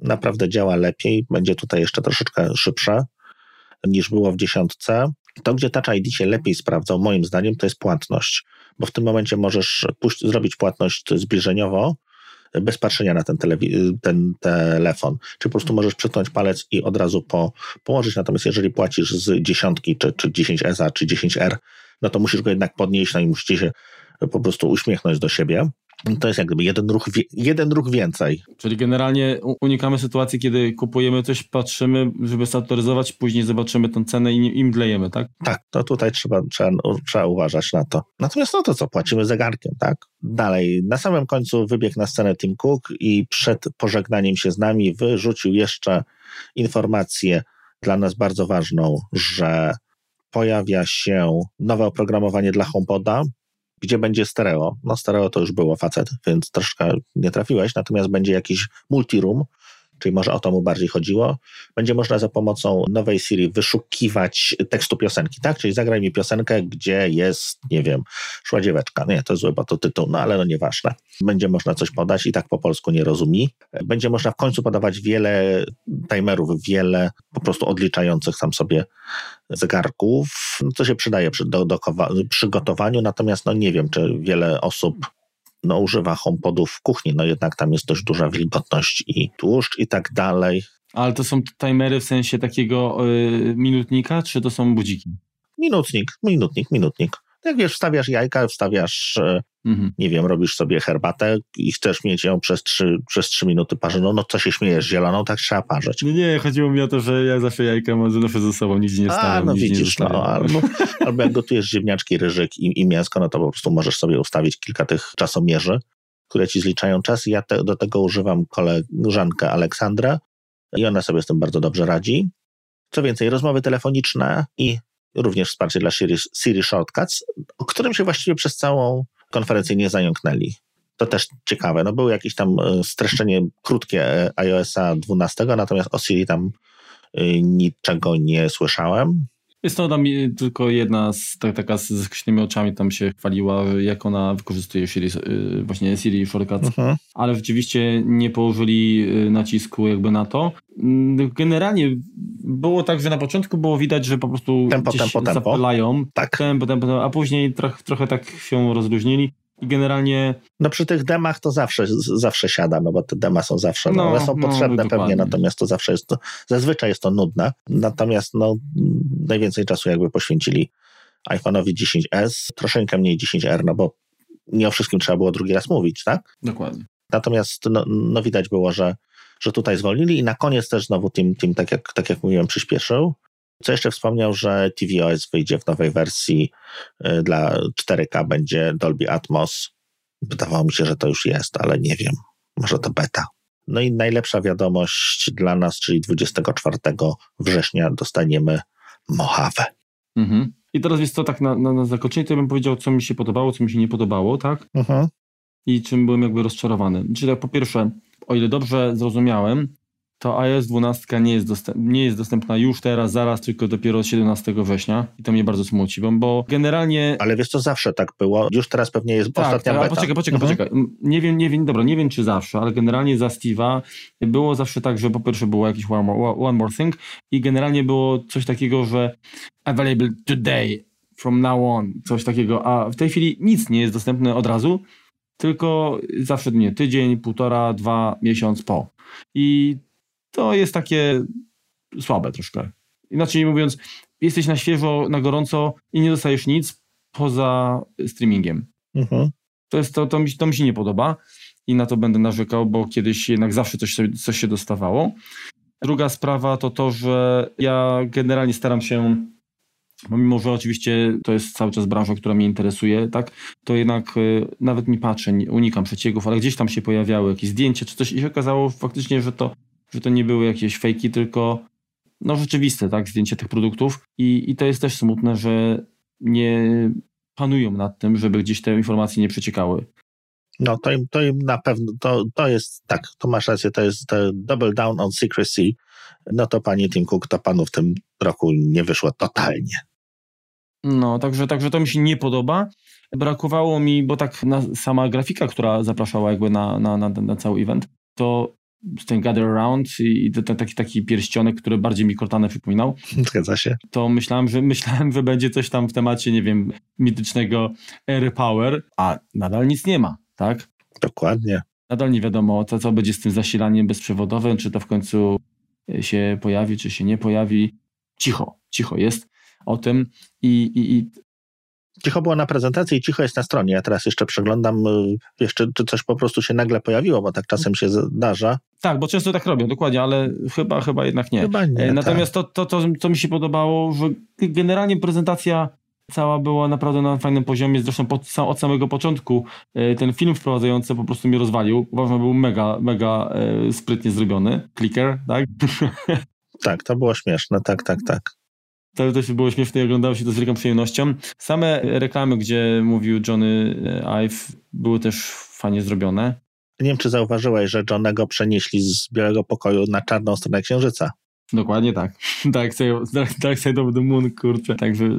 naprawdę działa lepiej, będzie tutaj jeszcze troszeczkę szybsze niż było w dziesiątce. To, gdzie Touch ID się lepiej sprawdzał, moim zdaniem, to jest płatność, bo w tym momencie możesz puść, zrobić płatność zbliżeniowo, bez patrzenia na ten, ten telefon. Czy po prostu możesz przytknąć palec i od razu po, położyć. Natomiast jeżeli płacisz z dziesiątki, czy, czy 10S, czy 10R, no to musisz go jednak podnieść, no i musicie się po prostu uśmiechnąć do siebie. To jest jak gdyby jeden ruch, jeden ruch więcej. Czyli generalnie unikamy sytuacji, kiedy kupujemy coś, patrzymy, żeby zautoryzować, później zobaczymy tę cenę i im mdlejemy, tak? Tak, to tutaj trzeba, trzeba, trzeba uważać na to. Natomiast no to co, płacimy zegarkiem, tak? Dalej, na samym końcu wybiegł na scenę Tim Cook i przed pożegnaniem się z nami wyrzucił jeszcze informację dla nas bardzo ważną, że pojawia się nowe oprogramowanie dla HomePoda, gdzie będzie stereo. No stereo to już było facet, więc troszkę nie trafiłeś, natomiast będzie jakiś multiroom, czyli może o to mu bardziej chodziło. Będzie można za pomocą nowej Siri wyszukiwać tekstu piosenki, tak? Czyli zagraj mi piosenkę, gdzie jest, nie wiem, szła dzieweczka. Nie, to jest zły, bo to tytuł, no ale no nieważne. Będzie można coś podać i tak po polsku nie rozumie. Będzie można w końcu podawać wiele timerów, wiele po prostu odliczających sam sobie zegarków, co się przydaje przy do, do, przygotowaniu, natomiast no nie wiem, czy wiele osób no, używa HomePodów w kuchni, no jednak tam jest dość duża wilgotność i tłuszcz i tak dalej. Ale to są timery w sensie takiego yy, minutnika, czy to są budziki? Minutnik, minutnik, minutnik jak wiesz, wstawiasz jajka, wstawiasz, e, mhm. nie wiem, robisz sobie herbatę i chcesz mieć ją przez trzy, przez trzy minuty parzoną, no co się śmiejesz, zieloną, tak trzeba parzyć. Nie, nie, chodziło mi o to, że ja zawsze jajka mam zawsze ze sobą, nigdzie nie stawiam. A, no widzisz, no, albo, albo jak gotujesz ziemniaczki, ryżyk i, i mięsko, no to po prostu możesz sobie ustawić kilka tych czasomierzy, które ci zliczają czas. Ja te, do tego używam koleżankę Aleksandrę i ona sobie z tym bardzo dobrze radzi. Co więcej, rozmowy telefoniczne i również wsparcie dla Siri, Siri Shortcuts, o którym się właściwie przez całą konferencję nie zająknęli. To też ciekawe. No było jakieś tam e, streszczenie krótkie e, iOSa 12, natomiast o Siri tam e, niczego nie słyszałem. Jest to tam tylko jedna z, tak, taka z skrzydłymi oczami tam się chwaliła, jak ona wykorzystuje Siri, y, właśnie Siri Shortcuts, mhm. ale rzeczywiście nie położyli y, nacisku jakby na to. Mm, generalnie było tak, że na początku było widać, że po prostu tempo, gdzieś tempo, tempo. zapylają, tak. tempo, tempo, a później trochę, trochę tak się rozluźnili. I generalnie. No przy tych demach to zawsze, zawsze siada, no bo te dema są zawsze, no, no one są no, potrzebne no, pewnie, natomiast to zawsze jest to, zazwyczaj jest to nudne. Natomiast no, najwięcej czasu jakby poświęcili iPhone'owi 10s, troszeczkę mniej 10R, no bo nie o wszystkim trzeba było drugi raz mówić, tak? Dokładnie. Natomiast no, no widać było, że, że tutaj zwolnili i na koniec też znowu tym, tym tak, jak, tak jak mówiłem, przyspieszył. Co jeszcze wspomniał, że tvOS wyjdzie w nowej wersji y, dla 4K, będzie Dolby Atmos. Wydawało mi się, że to już jest, ale nie wiem. Może to beta. No i najlepsza wiadomość dla nas, czyli 24 września dostaniemy Mojave. Mhm. I teraz jest to tak na, na, na zakończenie, to bym powiedział, co mi się podobało, co mi się nie podobało, tak? Mhm. I czym byłem jakby rozczarowany. Czyli tak po pierwsze, o ile dobrze zrozumiałem, to iOS 12 nie jest, dostęp, nie jest dostępna już teraz, zaraz, tylko dopiero 17 września i to mnie bardzo smuci, bo generalnie... Ale wiesz, to zawsze tak było, już teraz pewnie jest tak, ostatnia tak, beta. Poczekaj, poczekaj, mhm. poczekaj. Nie wiem, nie wiem, dobra, nie wiem czy zawsze, ale generalnie za Steve'a było zawsze tak, że po pierwsze było jakiś one more, one more thing i generalnie było coś takiego, że available today, from now on, coś takiego, a w tej chwili nic nie jest dostępne od razu, tylko zawsze nie, tydzień, półtora, dwa, miesiąc po. I to jest takie słabe troszkę. Inaczej mówiąc, jesteś na świeżo, na gorąco i nie dostajesz nic poza streamingiem. Mhm. To, jest, to, to, mi, to mi się nie podoba i na to będę narzekał, bo kiedyś jednak zawsze coś, coś się dostawało. Druga sprawa to to, że ja generalnie staram się Mimo, że oczywiście to jest cały czas branża, która mnie interesuje, tak, to jednak y, nawet nie patrzę, unikam przeciegów, ale gdzieś tam się pojawiały jakieś zdjęcia czy coś i się okazało faktycznie, że to, że to nie były jakieś fejki, tylko no rzeczywiste, tak, zdjęcie tych produktów i, i to jest też smutne, że nie panują nad tym, żeby gdzieś te informacje nie przeciekały. No to im, to im na pewno, to, to jest, tak, to masz rację, to jest to double down on secrecy, no to pani Tim Cook, to panu w tym roku nie wyszło totalnie. No, także, także to mi się nie podoba. Brakowało mi, bo tak na, sama grafika, która zapraszała jakby na, na, na, na cały event, to ten Gather Around i ten taki, taki pierścionek, który bardziej mi Cortanę przypominał. Zgadza się. To myślałem, że myślałem, że będzie coś tam w temacie, nie wiem, mitycznego Air Power, a nadal nic nie ma, tak? Dokładnie. Nadal nie wiadomo, co, co będzie z tym zasilaniem bezprzewodowym, czy to w końcu się pojawi, czy się nie pojawi. Cicho, cicho jest o tym i, i, i Cicho było na prezentacji i cicho jest na stronie. Ja teraz jeszcze przeglądam, y, jeszcze czy coś po prostu się nagle pojawiło, bo tak czasem się zdarza. Tak, bo często tak robią, dokładnie, ale chyba, chyba jednak nie. Chyba nie e, Natomiast tak. to, to, to, co mi się podobało, że generalnie prezentacja cała była naprawdę na fajnym poziomie. Zresztą pod, od samego początku e, ten film wprowadzający po prostu mnie rozwalił. Uważam, był mega, mega e, sprytnie zrobiony. Clicker, tak? Tak, to było śmieszne, tak, tak, tak. To też było śmieszne i oglądało się to z wielką przyjemnością. Same reklamy, gdzie mówił Johnny Ive, były też fajnie zrobione. Nie wiem, czy zauważyłeś, że Johnego przenieśli z Białego Pokoju na czarną stronę Księżyca. Dokładnie tak. Dark Side, Dark Side of the Moon, kurczę. Także...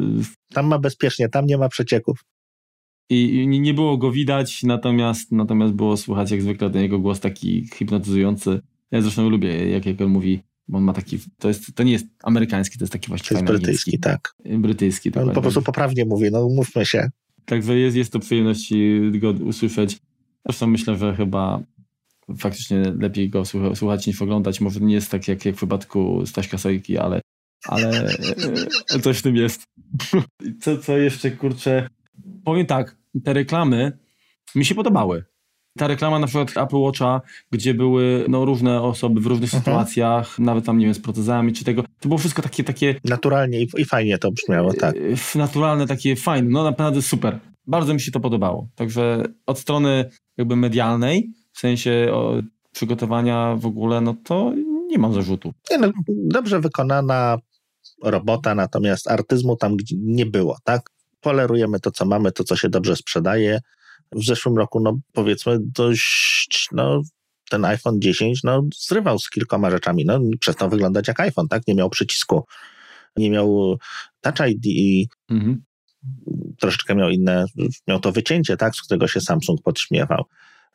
Tam ma bezpiecznie, tam nie ma przecieków. I nie było go widać, natomiast, natomiast było słychać jak zwykle ten jego głos taki hipnotyzujący. Ja zresztą lubię, jak, jak on mówi bo on ma taki, to, jest, to nie jest amerykański, to jest taki właśnie To jest brytyjski, tak. Brytyjski, tak. On po prostu poprawnie mówi, no mówmy się. Także jest, jest to przyjemność go usłyszeć. Zresztą myślę, że chyba faktycznie lepiej go słuchać niż oglądać. Może nie jest tak jak, jak w przypadku Staśka Sojki, ale, ale e, coś w tym jest. Co, co jeszcze, kurczę? Powiem tak, te reklamy mi się podobały ta reklama na przykład Apple Watcha, gdzie były no, różne osoby w różnych mhm. sytuacjach, nawet tam, nie wiem, z protezami czy tego, to było wszystko takie... takie Naturalnie i, i fajnie to brzmiało, tak. E, naturalne, takie fajne, no naprawdę super. Bardzo mi się to podobało. Także od strony jakby medialnej, w sensie o, przygotowania w ogóle, no to nie mam zarzutu. Nie, no, dobrze wykonana robota, natomiast artyzmu tam nie było, tak? Polerujemy to, co mamy, to, co się dobrze sprzedaje, w zeszłym roku, no powiedzmy, dość, no ten iPhone 10 no, zrywał z kilkoma rzeczami. No, przestał wyglądać jak iPhone, tak? Nie miał przycisku, nie miał Touch ID i mhm. troszeczkę miał inne, miał to wycięcie, tak? Z którego się Samsung podśmiewał.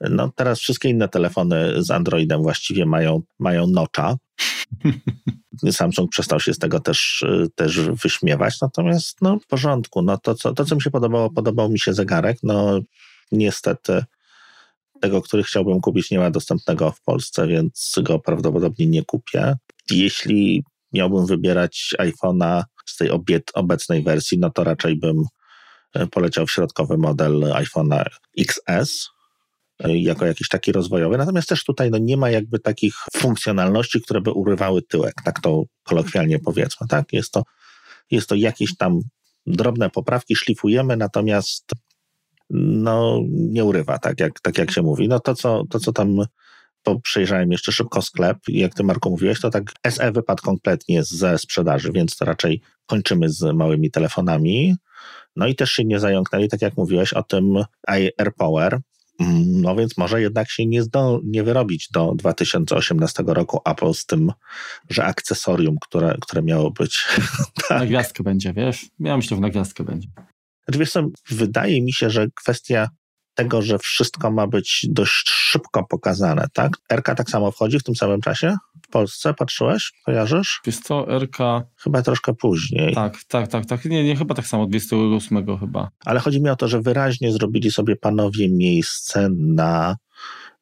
No teraz wszystkie inne telefony z Androidem właściwie mają, mają nocza. Samsung przestał się z tego też, też wyśmiewać, natomiast no w porządku. No to, co, to, co mi się podobało, podobał mi się zegarek. No niestety tego, który chciałbym kupić, nie ma dostępnego w Polsce, więc go prawdopodobnie nie kupię. Jeśli miałbym wybierać iPhone'a z tej obecnej wersji, no to raczej bym e, poleciał w środkowy model iPhone'a XS e, jako jakiś taki rozwojowy. Natomiast też tutaj no, nie ma jakby takich funkcjonalności, które by urywały tyłek, tak to kolokwialnie powiedzmy. Tak? Jest, to, jest to jakieś tam drobne poprawki, szlifujemy, natomiast no, nie urywa, tak jak, tak jak się mówi. No to, co, to, co tam bo przejrzałem jeszcze szybko sklep i jak ty Marko mówiłeś, to tak SE wypadł kompletnie ze sprzedaży, więc to raczej kończymy z małymi telefonami. No i też się nie zająknęli, tak jak mówiłeś o tym AirPower, mm, no więc może jednak się nie, zdo, nie wyrobić do 2018 roku Apple z tym, że akcesorium, które, które miało być. tak. Na gwiazdkę będzie, wiesz? Ja myślę, że na gwiazdkę będzie. Znaczy, wiesz co, wydaje mi się, że kwestia tego, że wszystko ma być dość szybko pokazane, tak? RK tak samo wchodzi w tym samym czasie? W Polsce patrzyłeś? Kojarzysz? Wiesz co, RK... Chyba troszkę później. Tak, tak, tak, tak. Nie, nie chyba tak samo, 28 chyba. Ale chodzi mi o to, że wyraźnie zrobili sobie panowie miejsce na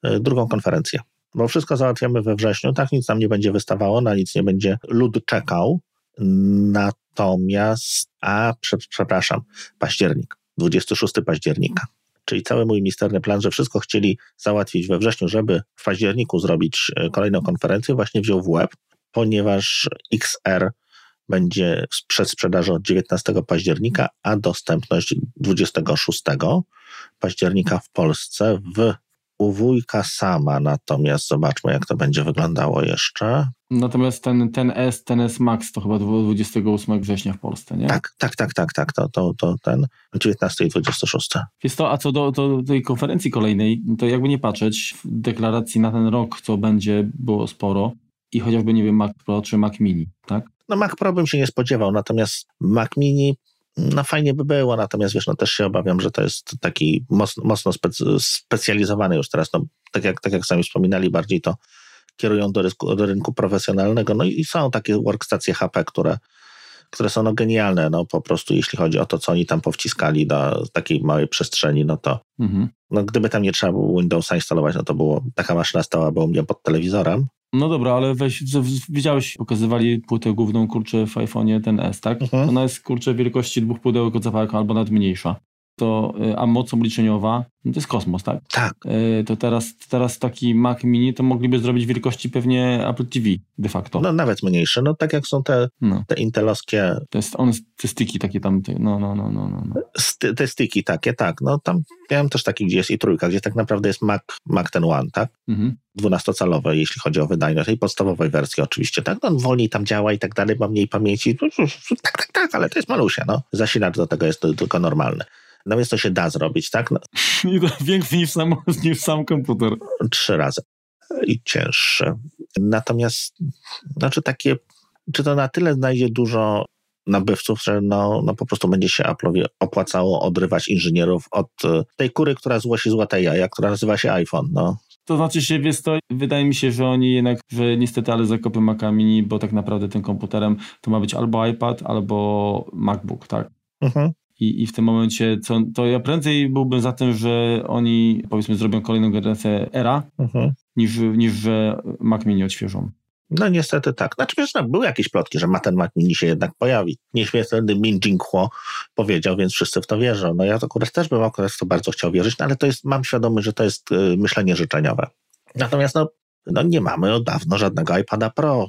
y, drugą konferencję. Bo wszystko załatwiamy we wrześniu, tak? Nic nam nie będzie wystawało, na nic nie będzie lud czekał. Natomiast, a przepraszam, październik, 26 października. Czyli cały mój misterny plan, że wszystko chcieli załatwić we wrześniu, żeby w październiku zrobić e, kolejną konferencję, właśnie wziął w łeb. ponieważ XR będzie przed sprzedaży od 19 października, a dostępność 26 października w Polsce w u wujka sama, natomiast zobaczmy, jak to będzie wyglądało jeszcze. Natomiast ten, ten S, ten S Max to chyba 28 września w Polsce, nie? Tak, tak, tak, tak, tak, to, to, to ten 19 i 26. Jest to, a co do, do tej konferencji kolejnej, to jakby nie patrzeć, w deklaracji na ten rok, co będzie, było sporo i chociażby, nie wiem, Mac Pro czy Mac Mini, tak? No Mac Pro bym się nie spodziewał, natomiast Mac Mini no fajnie by było, natomiast wiesz, no też się obawiam, że to jest taki mocno, mocno specjalizowany już teraz, no tak jak, tak jak sami wspominali, bardziej to kierują do rynku, do rynku profesjonalnego, no i są takie workstacje HP, które, które są no genialne, no po prostu jeśli chodzi o to, co oni tam powciskali do takiej małej przestrzeni, no to mhm. no, gdyby tam nie trzeba było Windowsa instalować, no to było, taka maszyna stała u mnie pod telewizorem, no dobra, ale weź, widziałeś, pokazywali płytę główną, kurczę, w iPhone'ie ten S, tak? Mhm. Ona jest, kurczę, wielkości dwóch pudełek od zapałek albo nawet mniejsza. To, y, a moc obliczeniowa, no to jest kosmos, tak? Tak. Y, to teraz, teraz taki Mac Mini to mogliby zrobić wielkości pewnie Apple TV de facto. No nawet mniejsze, no tak jak są te, no. te intelowskie... To jest, one, te styki takie tam, no, no, no, no. no. Sty, te styki takie, tak, no tam miałem też taki, gdzie jest i trójka, gdzie tak naprawdę jest Mac, Mac ten One, tak? Mhm. 12-calowe, jeśli chodzi o wydajność, tej podstawowej wersji oczywiście, tak? No, wolniej tam działa i tak dalej, ma mniej pamięci. Tak, tak, tak, ale to jest malusie, no. Zasilacz do tego jest tylko normalny. No więc to się da zrobić, tak? No. I to większy niż sam, niż sam komputer. Trzy razy. I cięższy. Natomiast, znaczy takie, czy to na tyle znajdzie dużo nabywców, że no, no po prostu będzie się Apple'owi opłacało odrywać inżynierów od e, tej kury, która złosi złote jaja, która nazywa się iPhone. No. To znaczy się, wiesz to, wydaje mi się, że oni jednak, że niestety, ale zakopią Maca Mini, bo tak naprawdę tym komputerem to ma być albo iPad, albo MacBook, tak? Mhm. I, I w tym momencie, co, to ja prędzej byłbym za tym, że oni powiedzmy zrobią kolejną generację Era, mhm. niż, niż że Mac Mini odświeżą. No niestety tak. Znaczy wiesz, no, były jakieś plotki, że ma ten Mac Mini się jednak pojawi. Nieśmiertelny Min Jinghua powiedział, więc wszyscy w to wierzą. No ja to akurat też bym akurat w to bardzo chciał wierzyć, no ale to jest, mam świadomość, że to jest y, myślenie życzeniowe. Natomiast no, no nie mamy od dawno żadnego iPada Pro.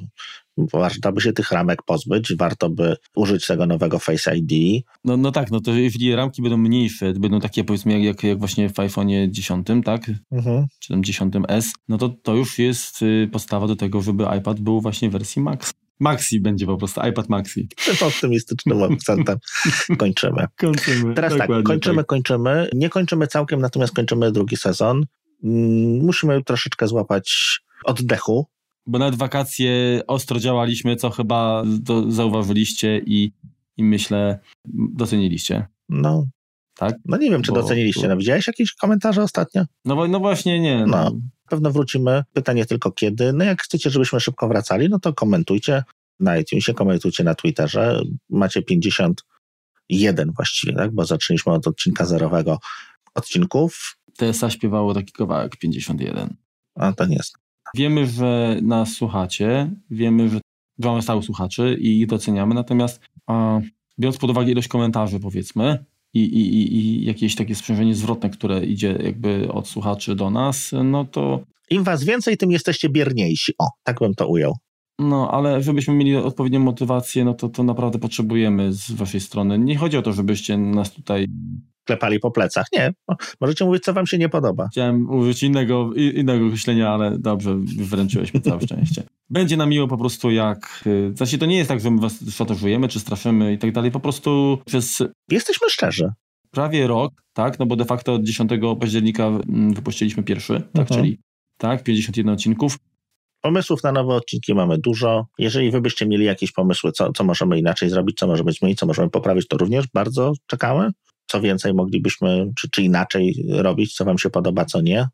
Warto by się tych ramek pozbyć, warto by użyć tego nowego Face ID. No, no tak, no to jeżeli ramki będą mniejsze, będą takie powiedzmy jak, jak, jak właśnie w iPhone'ie 10, tak? Mhm. Czy tam 10S, no to to już jest y, podstawa do tego, żeby iPad był właśnie w wersji Max. Maxi będzie po prostu, iPad Maxi. Tym optymistycznym akcentem kończymy. kończymy. Teraz tak, kończymy, tak. kończymy. Nie kończymy całkiem, natomiast kończymy drugi sezon. Mm, musimy troszeczkę złapać oddechu. Bo nawet wakacje ostro działaliśmy, co chyba do, zauważyliście i, i myślę doceniliście. No. Tak? No nie wiem, czy bo, doceniliście. No, widziałeś jakieś komentarze ostatnio? No, no właśnie nie. No. no. Pewno wrócimy. Pytanie tylko kiedy. No jak chcecie, żebyśmy szybko wracali, no to komentujcie na iTunesie, komentujcie na Twitterze. Macie 51 właściwie, tak? Bo zaczęliśmy od odcinka zerowego odcinków. TSA śpiewało taki kawałek 51. A to nie jest. Wiemy, że nas słuchacie, wiemy, że mamy stałych słuchaczy i ich doceniamy, natomiast a, biorąc pod uwagę ilość komentarzy, powiedzmy, i, i, i jakieś takie sprzężenie zwrotne, które idzie jakby od słuchaczy do nas, no to... Im was więcej, tym jesteście bierniejsi. O, tak bym to ujął. No, ale żebyśmy mieli odpowiednią motywację, no to, to naprawdę potrzebujemy z waszej strony. Nie chodzi o to, żebyście nas tutaj klepali po plecach. Nie, możecie mówić, co wam się nie podoba. Chciałem użyć innego, innego określenia, ale dobrze, wręczyłeś mi całe szczęście. Będzie nam miło po prostu jak... Y, znaczy to nie jest tak, że my was szantażujemy, czy straszymy i tak dalej, po prostu przez... Jesteśmy szczerzy. Prawie rok, tak, no bo de facto od 10 października mm, wypuściliśmy pierwszy, tak, mhm. czyli tak, 51 odcinków. Pomysłów na nowe odcinki mamy dużo. Jeżeli wy byście mieli jakieś pomysły, co, co możemy inaczej zrobić, co możemy zmienić, co możemy poprawić, to również bardzo czekamy co więcej moglibyśmy, czy, czy inaczej robić, co Wam się podoba, co nie.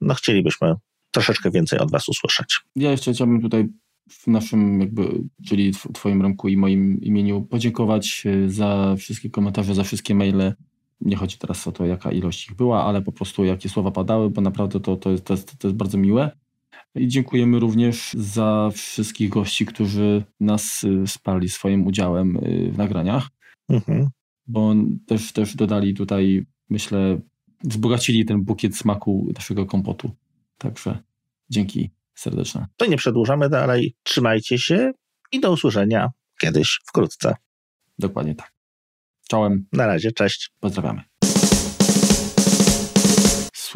No chcielibyśmy troszeczkę więcej od Was usłyszeć. Ja jeszcze chciałbym tutaj w naszym, jakby, czyli w Twoim ręku i moim imieniu podziękować e, za wszystkie komentarze, za wszystkie maile. Nie chodzi teraz o to, jaka ilość ich była, ale po prostu jakie słowa padały, bo naprawdę to, to, jest, to, jest, to jest bardzo miłe. I dziękujemy również za wszystkich gości, którzy nas e, wsparli swoim udziałem e, w nagraniach. Mhm bo też, też dodali tutaj, myślę, wzbogacili ten bukiet smaku naszego kompotu. Także dzięki serdeczne. To nie przedłużamy dalej. Trzymajcie się i do usłyszenia kiedyś wkrótce. Dokładnie tak. Czołem. Na razie, cześć. Pozdrawiamy.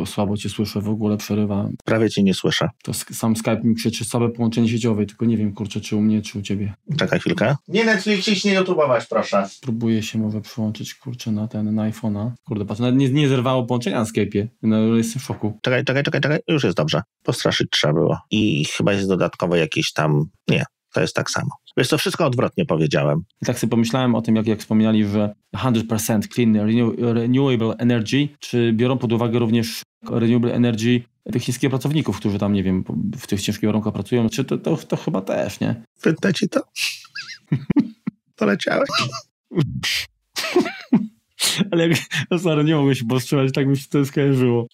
Słabo cię słyszę, w ogóle przerywa. Prawie cię nie słyszę. To sam Skype mi krzyczy słabe połączenie sieciowe, tylko nie wiem, kurczę, czy u mnie, czy u ciebie. Czekaj chwilkę. Nie Netflix, nie YouTube'ować, proszę. Próbuję się może przyłączyć, kurczę, na ten, na iPhone'a. Kurde, patrz, nawet nie, nie zerwało połączenia na Skype'ie. No, jestem w szoku. Czekaj, czekaj, czekaj, czekaj. Już jest dobrze. Postraszyć trzeba było. I chyba jest dodatkowo jakieś tam... Nie, to jest tak samo. Wiesz, to wszystko odwrotnie powiedziałem. Tak sobie pomyślałem o tym, jak, jak wspomnieli, że 100% clean renewable energy, czy biorą pod uwagę również renewable energy tych chińskich pracowników, którzy tam, nie wiem, w tych ciężkich warunkach pracują, czy to, to, to chyba też, nie? Pyta ci to? Poleciałeś? Ale jak, no sorry, nie mogę się powstrzymać, tak mi się to skojarzyło.